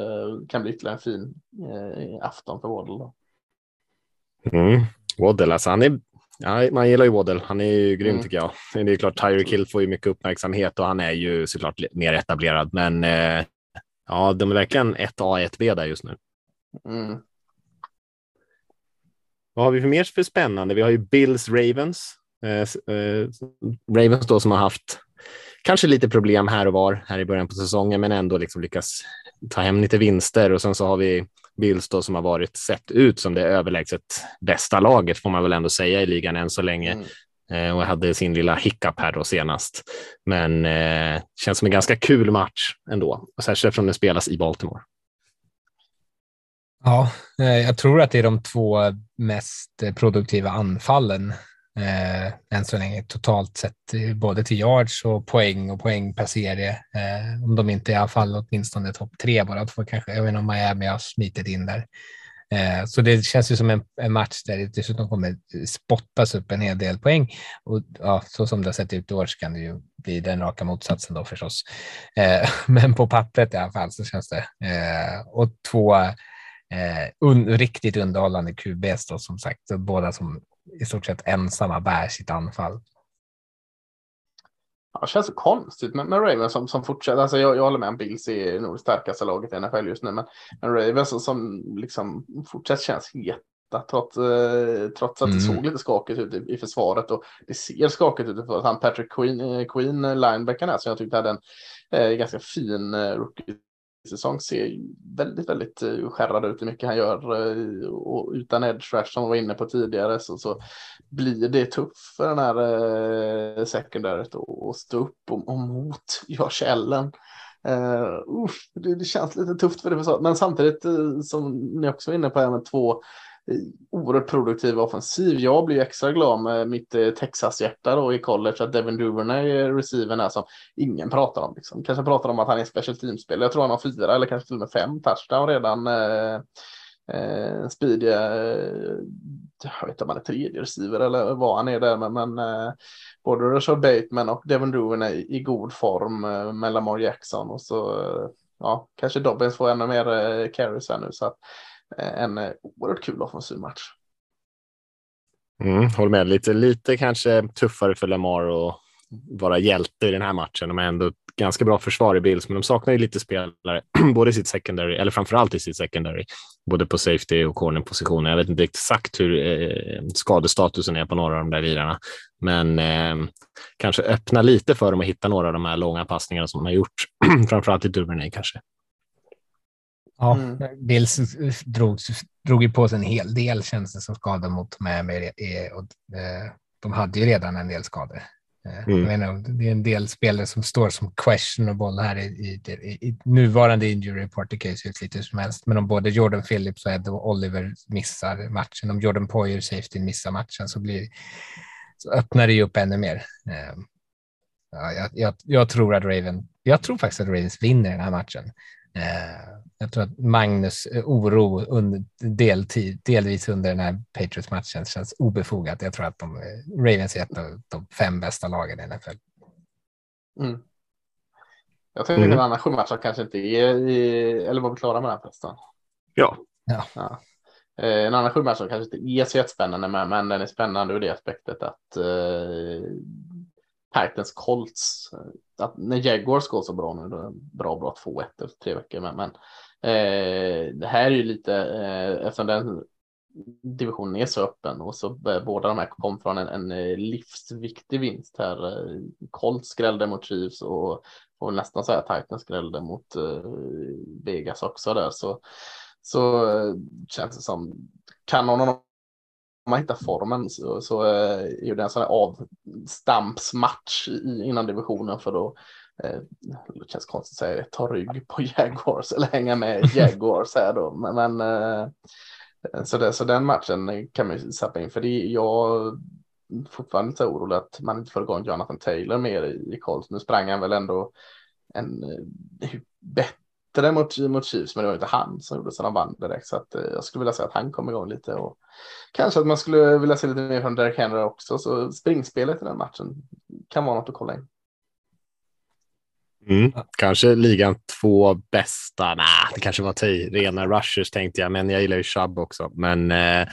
[SPEAKER 3] kan bli ytterligare en fin afton för Wardle. Då.
[SPEAKER 2] Mm. Waddle, alltså han är, ja, man gillar ju Waddle. Han är ju grym mm. tycker jag. Det är klart, Tyreek Hill får ju mycket uppmärksamhet och han är ju såklart mer etablerad. Men eh, ja, de är verkligen ett A, ett B där just nu. Mm. Vad har vi för mer för spännande? Vi har ju Bills Ravens. Eh, eh, Ravens då som har haft kanske lite problem här och var här i början på säsongen, men ändå liksom lyckas ta hem lite vinster. Och sen så har vi Bills då, som har varit sett ut som det överlägset bästa laget får man väl ändå säga i ligan än så länge. Mm. Eh, och hade sin lilla hiccup här då senast. Men eh, känns som en ganska kul match ändå, särskilt eftersom den spelas i Baltimore.
[SPEAKER 4] Ja, eh, jag tror att det är de två mest produktiva anfallen eh, än så länge totalt sett, eh, både till yards och poäng och poäng per serie. Eh, om de inte i alla fall åtminstone topp tre bara två kanske. Jag vet inte om Miami har smitit in där. Eh, så det känns ju som en, en, match där det dessutom kommer spottas upp en hel del poäng. Och ja, så som det har sett ut i år så kan det ju bli den raka motsatsen då förstås. Eh, *laughs* men på pappret i alla fall så känns det. Eh, och två eh, un, riktigt underhållande QBs då som sagt, båda som i stort sett ensamma bär sitt anfall.
[SPEAKER 3] Ja, det känns så konstigt med, med Ravens som, som fortsätter. Alltså jag, jag håller med om Bills är nog det starkaste laget i NFL just nu, men, men Ravens som, som liksom fortsätter känns heta trots, eh, trots att mm. det såg lite skakigt ut i, i, försvaret och det ser skakigt ut i försvaret. Han Patrick Queen, eh, Queen linebacken här som jag tyckte hade en eh, ganska fin eh, rookie säsong ser väldigt, väldigt eh, skärrad ut hur mycket han gör eh, och utan edge rush som vi var inne på tidigare så, så blir det tufft för den här eh, secondaret att stå upp och, och mot Josh Allen. Uh, det, det, känns lite tufft för det försvaret, men samtidigt som ni också var inne på, här med två Eh, oerhört produktiv offensiv. Jag blir extra glad med mitt eh, Texas-hjärta då i college att Devin Duvernay eh, är receiven här som ingen pratar om. Liksom. Kanske pratar om att han är special team-spelare. Jag tror han har fyra eller kanske till och med fem touchdown redan. Eh, eh, speediga, jag vet inte om han är tredje receiver eller vad han är där, men, men eh, både Rashad Bateman och Devin Duvernay i god form eh, med Lamar Jackson och så eh, ja, kanske Dobbins får ännu mer eh, carries här nu så att Eh, en eh, oerhört kul offensiv match.
[SPEAKER 2] Mm, håller med. Lite, lite kanske tuffare för Lamar att vara hjälte i den här matchen. De har ändå ett ganska bra försvar i Bills, men de saknar ju lite spelare, *clears throat* både i sitt secondary, eller framförallt i sitt secondary, både på safety och cornerpositionen. Jag vet inte exakt hur eh, skadestatusen är på några av de där lirarna, men eh, kanske öppna lite för dem att hitta några av de här långa passningarna som de har gjort, *clears throat* framförallt i Duvernay kanske.
[SPEAKER 4] Ja, mm. Bills drog, drog ju på sig en hel del känns det som skador mot med, med, med och, eh, de hade ju redan en del skador. Eh, mm. Menar, det är en del spelare som står som questionable här i, i, i, nuvarande injury report. Det kan ju se ut lite som helst, men om både Jordan Phillips och Ed och Oliver missar matchen, om Jordan Poyer safety missar matchen så, blir, så öppnar det ju upp ännu mer. Eh, ja, jag, jag, jag, tror att Raven, jag tror faktiskt att Ravens vinner den här matchen. Eh, jag tror att Magnus eh, oro under deltid, delvis under den här Patriots-matchen känns obefogat. Jag tror att de, eh, Ravens är ett av de fem bästa lagen i NFL.
[SPEAKER 3] Mm. Jag tycker mm. en annan match kanske inte är i, eller var vi klara med den förresten?
[SPEAKER 2] Ja.
[SPEAKER 4] ja. ja.
[SPEAKER 3] En annan sju match kanske inte är så jättespännande, men, men den är spännande ur det aspektet att eh, Titans Colts, eh, att när Jaguars går så bra nu, då är det bra bra 2-1 efter tre veckor, men, men Eh, det här är ju lite, eh, eftersom den divisionen är så öppen och så båda de här kom från en, en eh, livsviktig vinst här. Eh, Colts skrällde mot Chiefs och får nästan säga Titans skrällde mot eh, Vegas också där så så känns det som kan någon av dem man hittar formen så, så är ju det en sån här avstampsmatch innan divisionen för då Eh, det känns konstigt att säga ta rygg på *laughs* Jaguars eller hänga med *laughs* Jaguars här då. Men, eh, så, det, så den matchen kan man ju sappa in för det. Jag fortfarande lite orolig att man inte får igång Jonathan Taylor mer i, i Colts. Nu sprang han väl ändå en eh, bättre mot, mot Chiefs, men det var inte han som gjorde så de vann direkt. Så att, jag skulle vilja säga att han kom igång lite och kanske att man skulle vilja se lite mer från Derek Henry också. Så springspelet i den matchen kan vara något att kolla in.
[SPEAKER 2] Mm. Kanske ligan två bästa. Nej, det kanske var tio rena rushers tänkte jag, men jag gillar ju Chubb också. Men eh,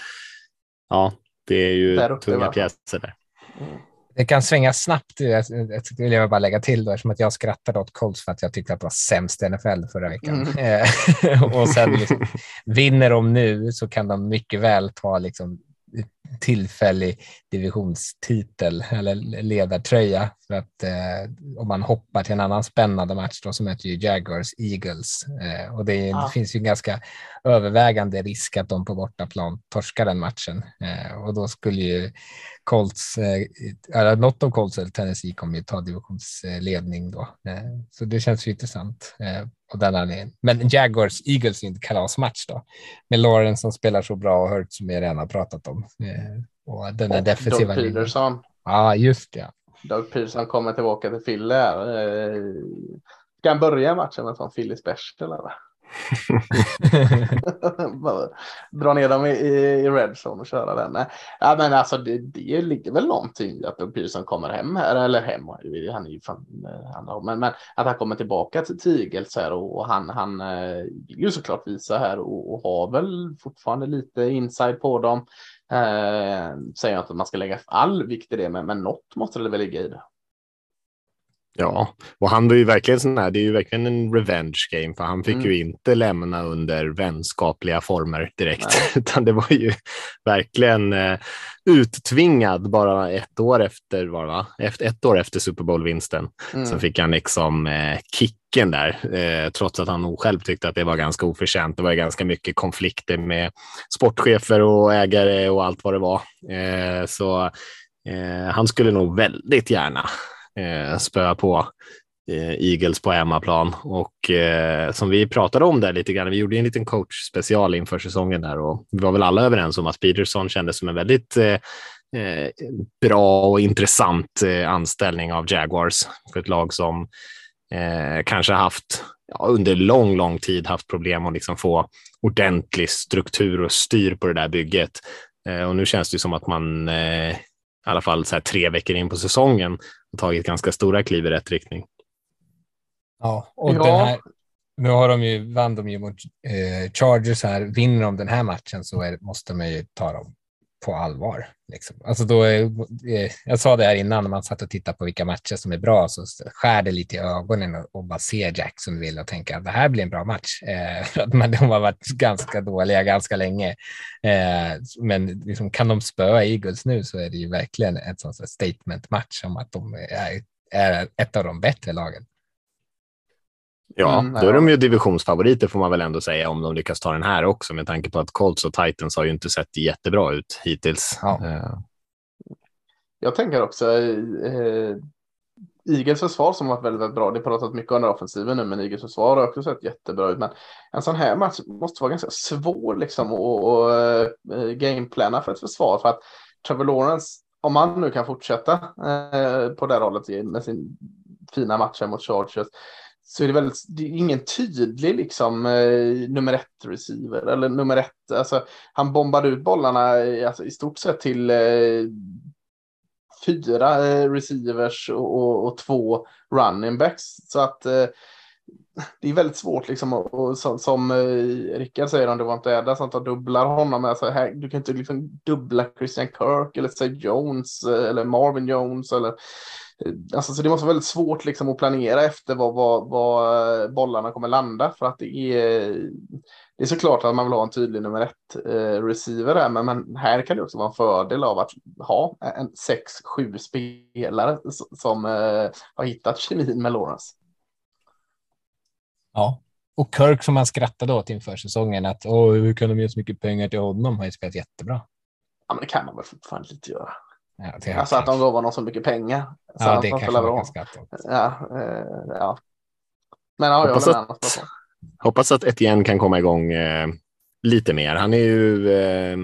[SPEAKER 2] ja, det är ju tunga pjäser där.
[SPEAKER 4] Mm. Det kan svänga snabbt. Jag, vill jag bara lägga till då, eftersom att jag skrattade åt Colts för att jag tyckte att det var sämst i NFL förra veckan. Mm. Eh, *laughs* och sen liksom, vinner de nu så kan de mycket väl ta liksom tillfällig divisionstitel eller ledartröja. För att eh, om man hoppar till en annan spännande match då, så möter ju Jaguars Eagles äh, och det, ja. det, finns ju ganska övervägande risk att de på bortaplan torskar den matchen äh, och då skulle ju Colts, eller något av Colts eller Tennessee kommer ju ta divisionsledning då. så det känns ju intressant och den anledningen. Men Jaguars Eagles är inte kalasmatch då med Lawrence som spelar så bra och Hurt som vi redan har pratat om. Och den är defensiva.
[SPEAKER 3] Doug Peterson.
[SPEAKER 4] Ja, just det.
[SPEAKER 3] Doug Peterson kommer tillbaka till Philly. Eh, ska han börja matchen med en sån Philly special eller? Dra ner dem i, i red zone och köra den. Ja, men alltså det, det ligger väl någonting i att Pearson kommer hem här, eller hem, han är ju från eh, andra men, men att han kommer tillbaka till Tigels här och, och han, han eh, vill ju såklart visa här och, och har väl fortfarande lite inside på dem. Eh, säger jag inte att man ska lägga all vikt i det, men, men något måste det väl ligga i det.
[SPEAKER 2] Ja, och han var ju verkligen sån här, det är ju verkligen en revenge game, för han fick mm. ju inte lämna under vänskapliga former direkt, Nej. *laughs* utan det var ju verkligen eh, uttvingad bara ett år efter, var va? Efter, ett år efter Super Bowl-vinsten. Mm. Så fick han liksom eh, kicken där, eh, trots att han nog själv tyckte att det var ganska oförtjänt. Det var ganska mycket konflikter med sportchefer och ägare och allt vad det var. Eh, så eh, han skulle nog väldigt gärna eh, spöa på eh, Eagles på hemmaplan och eh, som vi pratade om där lite grann. Vi gjorde en liten coach special inför säsongen där och vi var väl alla överens om att Peterson kändes som en väldigt eh, eh, bra och intressant eh, anställning av Jaguars för ett lag som eh, kanske haft ja, under lång, lång tid haft problem att liksom få ordentlig struktur och styr på det där bygget. Eh, och nu känns det som att man eh, i alla fall så här tre veckor in på säsongen tagit ganska stora kliv i rätt riktning.
[SPEAKER 4] Ja, och ja. Den här, nu har de ju, vann de ju mot eh, Chargers här. Vinner de den här matchen så är, måste man ju ta dem på allvar. Liksom. Alltså då eh, jag sa det här innan när man satt och tittade på vilka matcher som är bra så skär det lite i ögonen och, och bara ser Jacksonville och tänker att det här blir en bra match. Eh, *laughs* men de har varit ganska dåliga ganska länge. Eh, men liksom, kan de spöa Eagles nu så är det ju verkligen en sån statement match om att de är, är ett av de bättre lagen.
[SPEAKER 2] Ja, mm, då är de ju divisionsfavoriter får man väl ändå säga om de lyckas ta den här också med tanke på att Colts och Titans har ju inte sett jättebra ut hittills. Ja. Uh.
[SPEAKER 3] Jag tänker också eh, Eagles försvar som varit väldigt, väldigt bra. Det pratat mycket om offensiven nu, men Eagles försvar har också sett jättebra ut. Men en sån här match måste vara ganska svår liksom att uh, gameplana för ett försvar för att Trevor Lawrence, om han nu kan fortsätta uh, på det här hållet med sin fina matcher mot Chargers så är det väldigt, det är ingen tydlig liksom eh, nummer ett receiver eller nummer ett. Alltså, han bombade ut bollarna eh, alltså, i stort sett till eh, fyra eh, receivers och, och, och, två running backs. Så att eh, det är väldigt svårt liksom och, och som, som eh, Rickard säger om det var inte Edda som tar dubblar honom. Alltså, här, du kan inte liksom dubbla Christian Kirk eller säg Jones eh, eller Marvin Jones eller Alltså, så det måste vara väldigt svårt liksom, att planera efter var, var, var bollarna kommer landa för att det är, det är såklart att man vill ha en tydlig nummer ett eh, receiver här, men, men, här kan det också vara en fördel av att ha en sex, sju spelare som eh, har hittat kemin med Lawrence.
[SPEAKER 4] Ja, och Kirk som man skrattade åt inför säsongen att Åh, hur kan de ge så mycket pengar till honom har ju spelat jättebra.
[SPEAKER 3] Ja, men det kan man väl fortfarande inte göra. Ja, alltså att de gav honom så mycket pengar. Så
[SPEAKER 4] ja, det kanske man kan skratta
[SPEAKER 3] åt. Ja, eh, ja. Men ja,
[SPEAKER 2] hoppas, jag att, hoppas att Etienne kan komma igång eh, lite mer. Han är ju eh,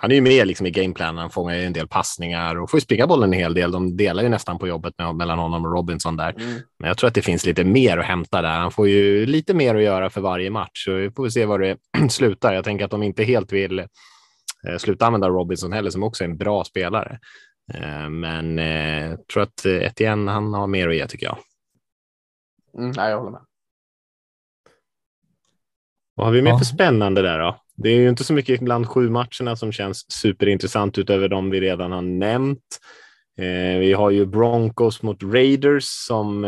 [SPEAKER 2] han är ju med liksom i gameplanen, han fångar ju en del passningar och får ju springa bollen en hel del. De delar ju nästan på jobbet med, mellan honom och Robinson där. Mm. Men jag tror att det finns lite mer att hämta där. Han får ju lite mer att göra för varje match, så vi får se var det *clears throat* slutar. Jag tänker att de inte helt vill eh, sluta använda Robinson heller, som också är en bra spelare. Eh, men jag eh, tror att Etienne, han har mer att ge tycker jag.
[SPEAKER 3] Mm, nej, jag håller med.
[SPEAKER 2] Vad har vi mer för spännande där då? Det är ju inte så mycket bland sju matcherna som känns superintressant utöver de vi redan har nämnt. Eh, vi har ju Broncos mot Raiders som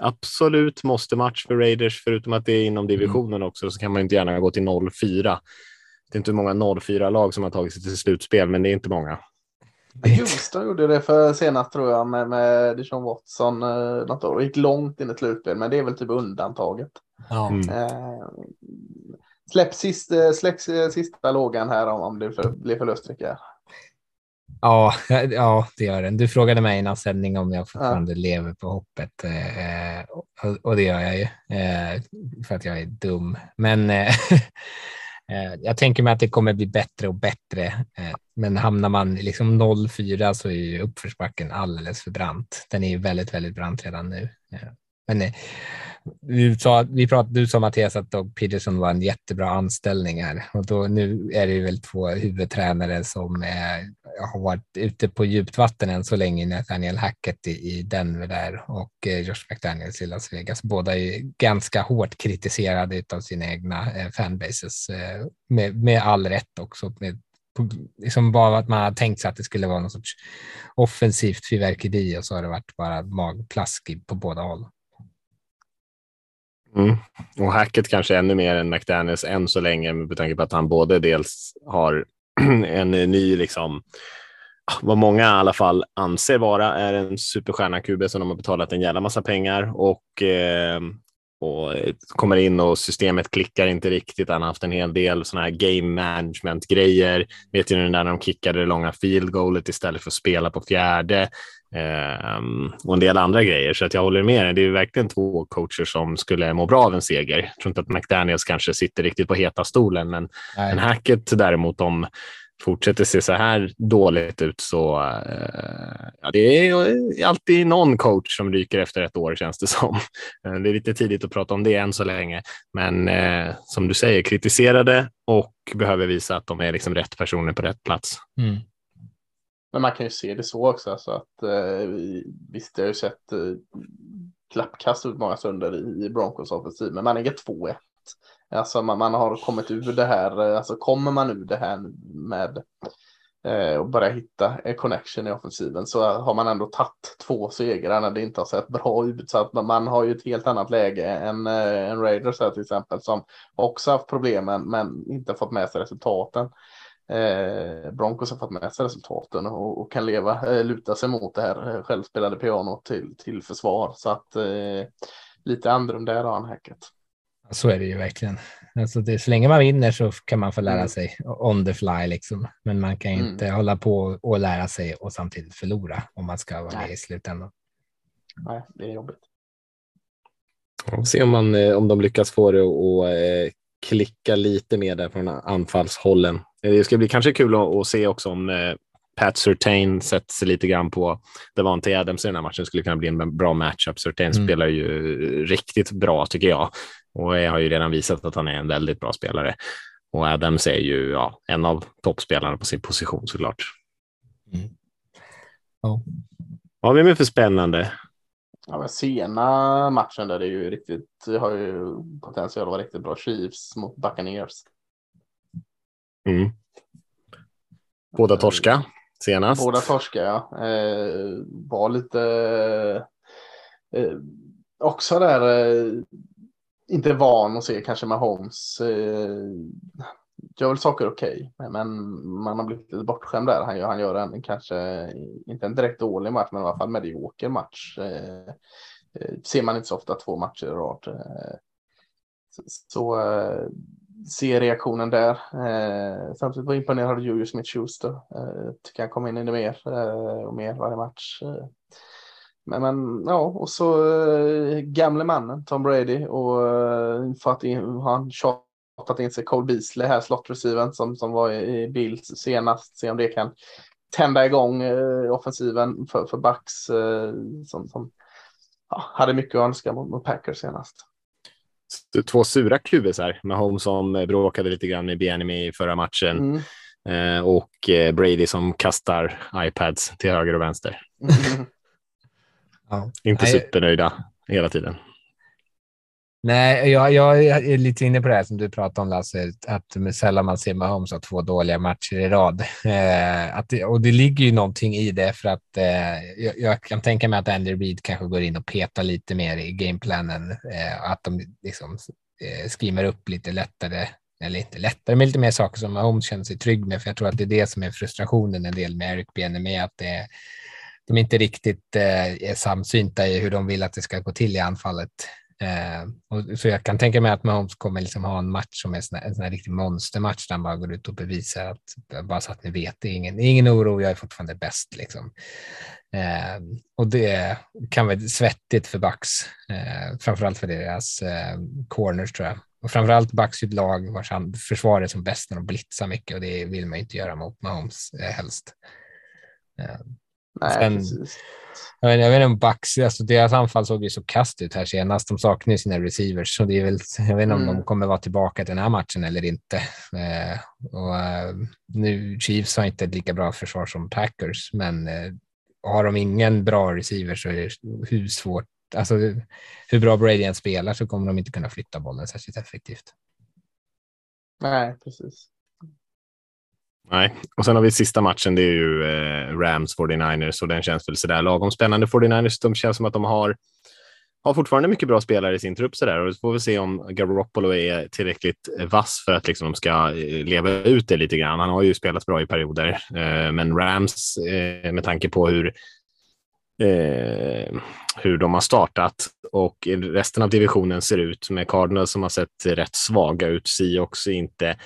[SPEAKER 2] absolut måste match för Raiders, förutom att det är inom divisionen mm. också, så kan man inte gärna gå till 0-4. Det är inte många 0-4 lag som har tagit sig till slutspel, men det är inte många.
[SPEAKER 3] Houston gjorde det för senast tror jag med, med Dijon Watson eh, något år. Gick långt in i slutspel, men det är väl typ undantaget. Ja. Mm. Eh, släpp, sist, eh, släpp sista lågan här om, om det för, blir förlust, Rickard.
[SPEAKER 4] Ja, ja, det gör den. Du frågade mig innan sändning om jag fortfarande ja. lever på hoppet eh, och, och, det gör jag ju eh, för att jag är dum. Men eh, Eh, *laughs* Eh, jag tänker mig att det kommer bli bättre och bättre, eh, men hamnar man liksom 0-4 så är ju uppförsbacken alldeles för brant. Den är ju väldigt, väldigt brant redan nu. Eh, men eh, men du sa, vi pratade, du sa Mattias att Doug Peterson var en jättebra anställning här och då, nu är det ju väl två huvudtränare som är, har varit ute på djupt vatten än så länge, Nathaniel Hackett i, i Denver där och eh, Josh McDaniels i Las Vegas. Båda är ganska hårt kritiserade av sina egna eh, fanbases eh, med, med all rätt också. Med, liksom bara att man har tänkt sig att det skulle vara någon sorts offensivt fyrverkeri och så har det varit bara magplask på båda håll.
[SPEAKER 2] Mm. Och Hackett kanske ännu mer än McDaniels än så länge med tanke på att han både dels har *clears throat* en ny, liksom, ah, vad många i alla fall anser vara är en superstjärna QB som de har betalat en jävla massa pengar och, eh, och kommer in och systemet klickar inte riktigt. Han har haft en hel del sådana här game management grejer. Vet ju när de kickade det långa field goalet istället för att spela på fjärde. Um, och en del andra grejer. Så att jag håller med. Det är verkligen två coacher som skulle må bra av en seger. Jag tror inte att McDaniels kanske sitter riktigt på heta stolen, men en Hackett däremot, om fortsätter se så här dåligt ut så uh, ja, det är alltid någon coach som ryker efter ett år känns det som. *laughs* det är lite tidigt att prata om det än så länge, men uh, som du säger, kritiserade och behöver visa att de är liksom rätt personer på rätt plats. Mm.
[SPEAKER 3] Men man kan ju se det så också. Alltså att, eh, visst, jag har ju sett eh, klappkast ut många stunder i Broncos offensiv, men man ligger 2-1. Alltså man, man, har kommit ur det här, eh, alltså kommer man ur det här med eh, och börja hitta en connection i offensiven så har man ändå tagit två segrar när det inte har sett bra ut. Så att man har ju ett helt annat läge än eh, en Raiders här till exempel som också haft problemen men inte fått med sig resultaten. Eh, Broncos har fått med sig resultaten och, och kan leva, eh, luta sig mot det här eh, självspelade pianot till, till försvar. Så att eh, lite andrum där har han hacket.
[SPEAKER 4] Så är det ju verkligen. Alltså det, så länge man vinner så kan man få lära mm. sig on the fly, liksom. men man kan mm. inte hålla på och lära sig och samtidigt förlora om man ska vara med i slutändan.
[SPEAKER 3] Nej, det är jobbigt.
[SPEAKER 2] Vi får se om, man, om de lyckas få det att klicka lite mer där från anfallshållen. Eh, det ska bli kanske kul att, att se också om eh, Pat Surtain sätter sig lite grann på Devante Adams i den här matchen. Skulle kunna bli en bra matchup. Surtain mm. spelar ju riktigt bra tycker jag och jag har ju redan visat att han är en väldigt bra spelare. Och Adams är ju ja, en av toppspelarna på sin position såklart. Mm.
[SPEAKER 4] Ja.
[SPEAKER 2] Vad har vi med för spännande?
[SPEAKER 3] Ja, men sena matchen där det är ju riktigt, har ju potential att vara riktigt bra. Chiefs mot Buccaneers.
[SPEAKER 2] Mm. Båda torska senast.
[SPEAKER 3] Båda torska, ja. Eh, var lite eh, också där, eh, inte van att se kanske med Holmes. Eh, gör väl saker okej, okay, men man har blivit lite bortskämd där. Han gör, han gör en kanske inte en direkt dålig match, men i alla fall medioker match. Eh, eh ser man inte så ofta två matcher i rad. Eh, så, så eh, se reaktionen där. Eh, samtidigt var imponerad av Julius Smith-Schuster. Eh, tycker han kommer in i det mer eh, och mer varje match. Eh. Men, men ja, och så eh, gamle mannen Tom Brady och eh, för att in, han tjatat in sig Cole Beasley här, slot-receiven som, som var i, Bills senast. Se om det kan tända igång eh, offensiven för, för Bucks eh, som, som ja, hade mycket att önska mot, mot Packers senast
[SPEAKER 2] två sura kubisar. Mahomes som bråkade lite grann med Bienemy i förra matchen mm. eh, och eh, Brady som kastar iPads till höger och vänster. Mm. ja. Inte supernöjda hela tiden.
[SPEAKER 4] Nej, jag, jag, är lite inne på det här som du pratade om Lasse, att sällan man ser Mahomes ha två dåliga matcher i rad. Eh, att det, och det ligger ju någonting i det för att eh, jag, jag, kan tänka mig att Andy Reid kanske går in och petar lite mer i gameplanen, eh, att de liksom eh, skriver upp lite lättare, eller inte lättare, men lite mer saker som Mahomes känner sig trygg med, för jag tror att det är det som är frustrationen en del med Eric med att det, de inte riktigt eh, är samsynta i hur de vill att det ska gå till i anfallet. Eh, och, så jag kan tänka mig att Mahomes kommer liksom ha en match som är sån här, en sån här riktig monstermatch där han bara går ut och bevisar att, bara så att ni vet, det är ingen, ingen oro, jag är fortfarande bäst. Liksom. Eh, och det kan vara svettigt för Bucks, eh, framförallt för deras eh, corners tror jag. Och framförallt Bucks är ett lag vars försvar är som bäst när de blitzar mycket och det vill man inte göra mot Mahomes eh, helst.
[SPEAKER 3] Eh, Nej, Sen, precis.
[SPEAKER 4] Jag vet, jag vet inte om Bucks, alltså deras anfall såg ju så kast ut här senast. De saknar ju sina receivers, så det är väl, jag vet inte mm. om de kommer vara tillbaka till den här matchen eller inte. Eh, och, eh, nu, Chiefs har inte ett lika bra försvar som Packers, men eh, har de ingen bra receiver så är det hur svårt, alltså hur bra Brady än spelar så kommer de inte kunna flytta bollen särskilt effektivt.
[SPEAKER 3] Nej, precis.
[SPEAKER 2] Nej, och sen har vi sista matchen. Det är ju eh, Rams 49ers och den känns väl sådär lagom spännande. 49ers, de känns som att de har har fortfarande mycket bra spelare i sin trupp så där och så får vi se om Garoppolo är tillräckligt eh, vass för att liksom de ska eh, leva ut det lite grann. Han har ju spelat bra i perioder, eh, men Rams eh, med tanke på hur eh, hur de har startat och resten av divisionen ser ut med Cardinals som har sett rätt svaga ut, Seahawks inte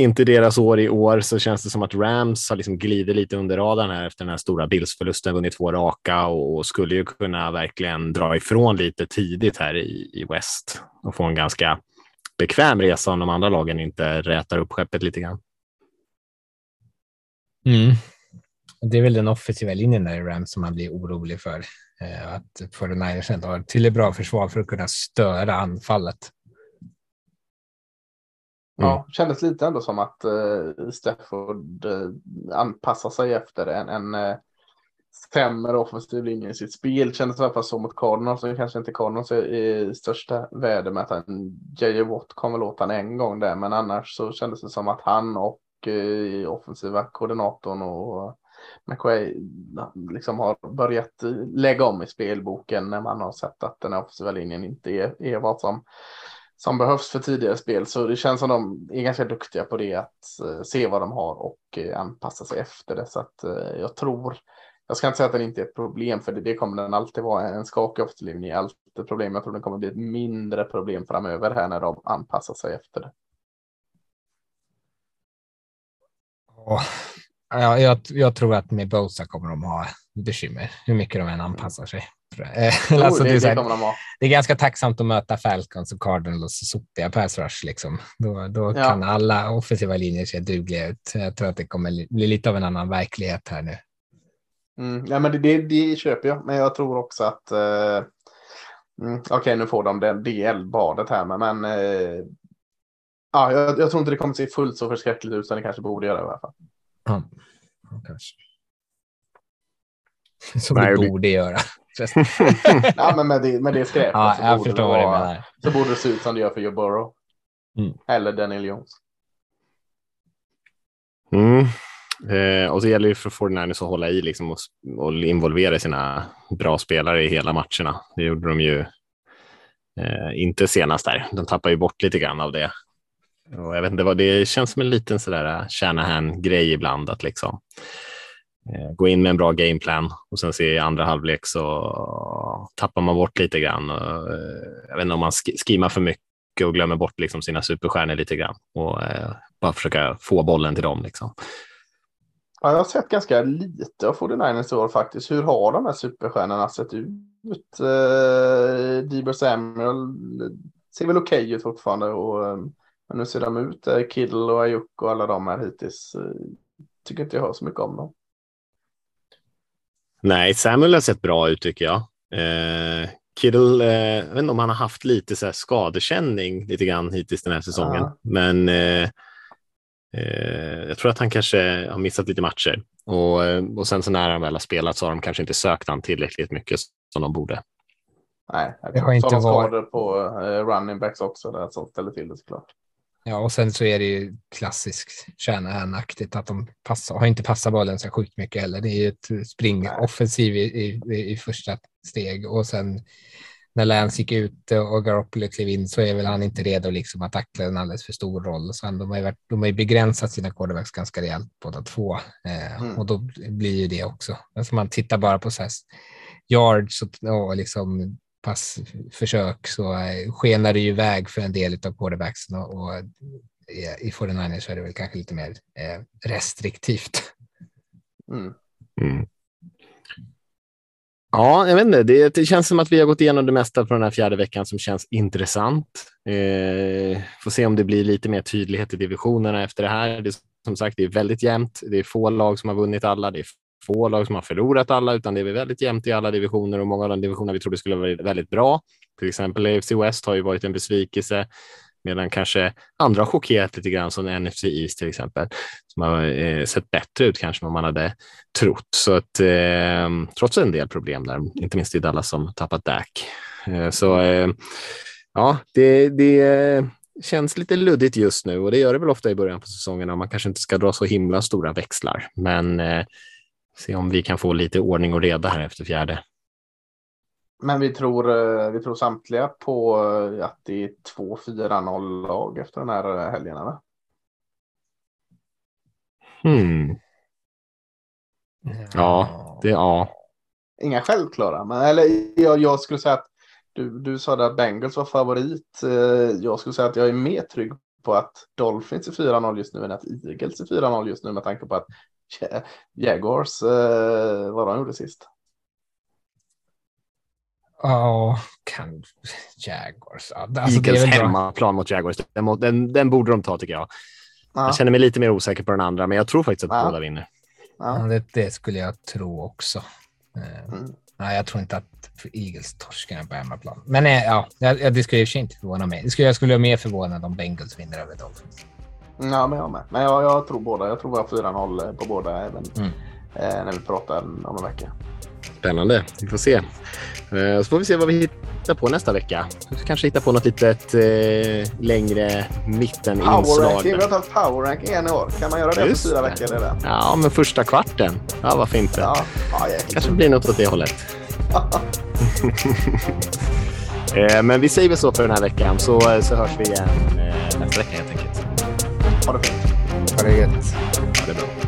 [SPEAKER 2] inte deras år i år så känns det som att Rams har liksom glidit lite under radarn här efter den här stora Bills-förlusten, vunnit två raka och skulle ju kunna verkligen dra ifrån lite tidigt här i, i West och få en ganska bekväm resa om de andra lagen inte rätar upp skeppet lite grann.
[SPEAKER 4] Mm. Det är väl den offensiva linjen där i Rams som man blir orolig för. Eh, att 49ers har ett tillräckligt bra försvar för att kunna störa anfallet.
[SPEAKER 3] Ja, mm. kändes lite ändå som att uh, Stafford uh, anpassar sig efter en, en uh, sämre offensiv linje i sitt spel. Kändes i alla fall så mot Cardinals, som kanske inte Cardinals är i största värde med att han, J.J. Watt kom väl åt han en gång där, men annars så kändes det som att han och uh, offensiva koordinatorn och McQuay liksom har börjat lägga om i spelboken när man har sett att den offensiva linjen inte är, är vad som som behövs för tidigare spel. Så det känns som de är ganska duktiga på det, att eh, se vad de har och eh, anpassa sig efter det. Så att eh, jag tror, jag ska inte säga att den inte är ett problem, för det, det kommer den alltid vara. En skakig offensiv är alltid ett problem. Jag tror den kommer bli ett mindre problem framöver här när de anpassar sig efter det.
[SPEAKER 4] Oh, ja, jag, jag tror att med Bosa kommer de ha bekymmer, hur mycket de än anpassar sig.
[SPEAKER 3] Eh, jo, alltså, det, det, är de
[SPEAKER 4] det, är ganska tacksamt att möta Falcons och Cardinals sopiga pass rush. Liksom. Då, då ja. kan alla offensiva linjer se dugliga ut. Jag tror att det kommer bli lite av en annan verklighet här nu.
[SPEAKER 3] Mm, ja, men det, det, det köper jag, men jag tror också att uh, mm, okej, okay, nu får de det, DL-badet här, men, uh, ja, jag, jag, tror inte det kommer se fullt så förskräckligt ut som det kanske borde göra i alla fall.
[SPEAKER 4] Ja, kanske. *laughs* Som Nej, det borde göra. *laughs* *laughs*
[SPEAKER 3] ja, men med det, med det skräpet
[SPEAKER 4] ja, så, jag förstår vad vara, det
[SPEAKER 3] så borde det se ut som det gör för Joe Burrow. Mm. Eller Daniel Jones.
[SPEAKER 2] Mm. Eh, och så gäller det för 49ers att hålla i liksom och, och involvera sina bra spelare i hela matcherna. Det gjorde de ju eh, inte senast där. De tappar ju bort lite grann av det. Och jag vet inte vad det känns som en liten sådär Shanahan-grej ibland att liksom Eh, Eh, gå in med en bra gameplan och sen se i andra halvlek så tappar man bort lite grann. Eh, jag vet inte om man skimmar för mycket och glömmer bort liksom sina superstjärnor lite grann och eh, bara försöka få bollen till dem. Liksom.
[SPEAKER 3] Ja, jag har sett ganska lite av 49ers i år faktiskt. Hur har de här superstjärnorna sett ut? Eh, Dieber Samuel ser väl okej okay ut fortfarande och men nu ser de ut, eh, Kiddle och Ayuk och alla de här hittills. Tycker inte jag hör så mycket om dem.
[SPEAKER 2] Nej, Samuel har sett bra ut tycker jag. Eh, Kittle, eh, jag vet inte om han har haft lite så här skadekänning lite grann hittills den här säsongen, ja. men eh, eh, jag tror att han kanske har missat lite matcher och, eh, och sen så när han väl har spelat så har de kanske inte sökt han tillräckligt mycket som de borde.
[SPEAKER 3] Nej, det har inte varit skador på uh, running backs också, det som ställer till det såklart.
[SPEAKER 4] Ja, och sen så är det ju klassiskt Shanahan-aktigt att de passar, har inte passat bollen så sjukt mycket heller. Det är ju ett springoffensiv i, i, i, första steg och sen när Lance gick ut och Garoppolo klev in så är väl han inte redo liksom att tackla en alldeles för stor roll. Så de har ju, varit, de har ju begränsat sina quarterbacks ganska rejält båda två eh, mm. och då blir ju det också. Alltså man tittar bara på så här yards och, och liksom passförsök så eh, skenar det ju iväg för en del av quarterbacksen och, och i 49ers så är det väl kanske lite mer eh, restriktivt.
[SPEAKER 2] Mm. Mm. Ja, jag vet inte. Det, det, känns som att vi har gått igenom det mesta på den här fjärde veckan som känns intressant. Eh, får se om det blir lite mer tydlighet i divisionerna efter det här. Det, som sagt, det är väldigt jämnt. Det är få lag som har vunnit alla. Det är få lag som har förlorat alla, utan det är väldigt jämnt i alla divisioner och många av de divisioner vi trodde skulle vara väldigt bra. Till exempel AFC West har ju varit en besvikelse, medan kanske andra har chockerat lite grann som NFC East till exempel, som har eh, sett bättre ut kanske än vad man hade trott. Så att eh, trots en del problem där, inte minst i Dallas som tappat Dak. Eh, så eh, ja, det, det känns lite luddigt just nu och det gör det väl ofta i början på säsongen och man kanske inte ska dra så himla stora växlar. Men eh, se om vi kan få lite ordning och reda här efter fjärde.
[SPEAKER 3] Men vi tror, eh, vi tror samtliga på eh, att det är två 4-0 lag efter den här eh, helgen, eller?
[SPEAKER 2] Hmm. Ja, det ja.
[SPEAKER 3] Inga självklara, men eller jag, jag skulle säga att du, du sa att Bengals var favorit. Jag skulle säga att jag är mer trygg på att Dolphins är 4-0 just nu än att Eagles är 4-0 just nu med tanke på att Jaguars, eh, vad de gjorde sist.
[SPEAKER 4] Ja, kan Jaguars. Alltså,
[SPEAKER 2] Eagles hemmaplan mot Jaguars. Den, den, den, borde de ta tycker jag. Ja. Jag känner mig lite mer osäker på den andra, men jag tror faktiskt att ja. båda vinner.
[SPEAKER 4] Ja. Det, det, skulle jag tro också. Eh, mm. Nej, jag tror inte att Eagles torskar på hemmaplan. Men eh, ja, det skulle i och inte förvåna mig. Det skulle, jag skulle vara mer förvånad om Bengals vinner över Dolphins.
[SPEAKER 3] Ja, men jag med. Men jag, jag tror båda. Jag tror vi har 4-0 på båda även mm. eh, när vi pratar om en vecka.
[SPEAKER 2] Spännande. Vi får se. Eh, så får vi se vad vi hittar på nästa vecka. Vi kanske hittar på något litet eh, längre mitteninslag.
[SPEAKER 3] Power ranking. Vi har haft power ranking än i år. Kan man göra det Just på fyra veckor redan?
[SPEAKER 2] Ja, men första kvarten. Ja, varför inte? Ja, ja, kanske blir något åt det hållet. *laughs* *laughs* eh, men vi säger väl så för den här veckan så, så hörs vi igen eh, nästa vecka helt enkelt.
[SPEAKER 3] Ha det fint.
[SPEAKER 4] Ha det gött.
[SPEAKER 2] Ha det bra.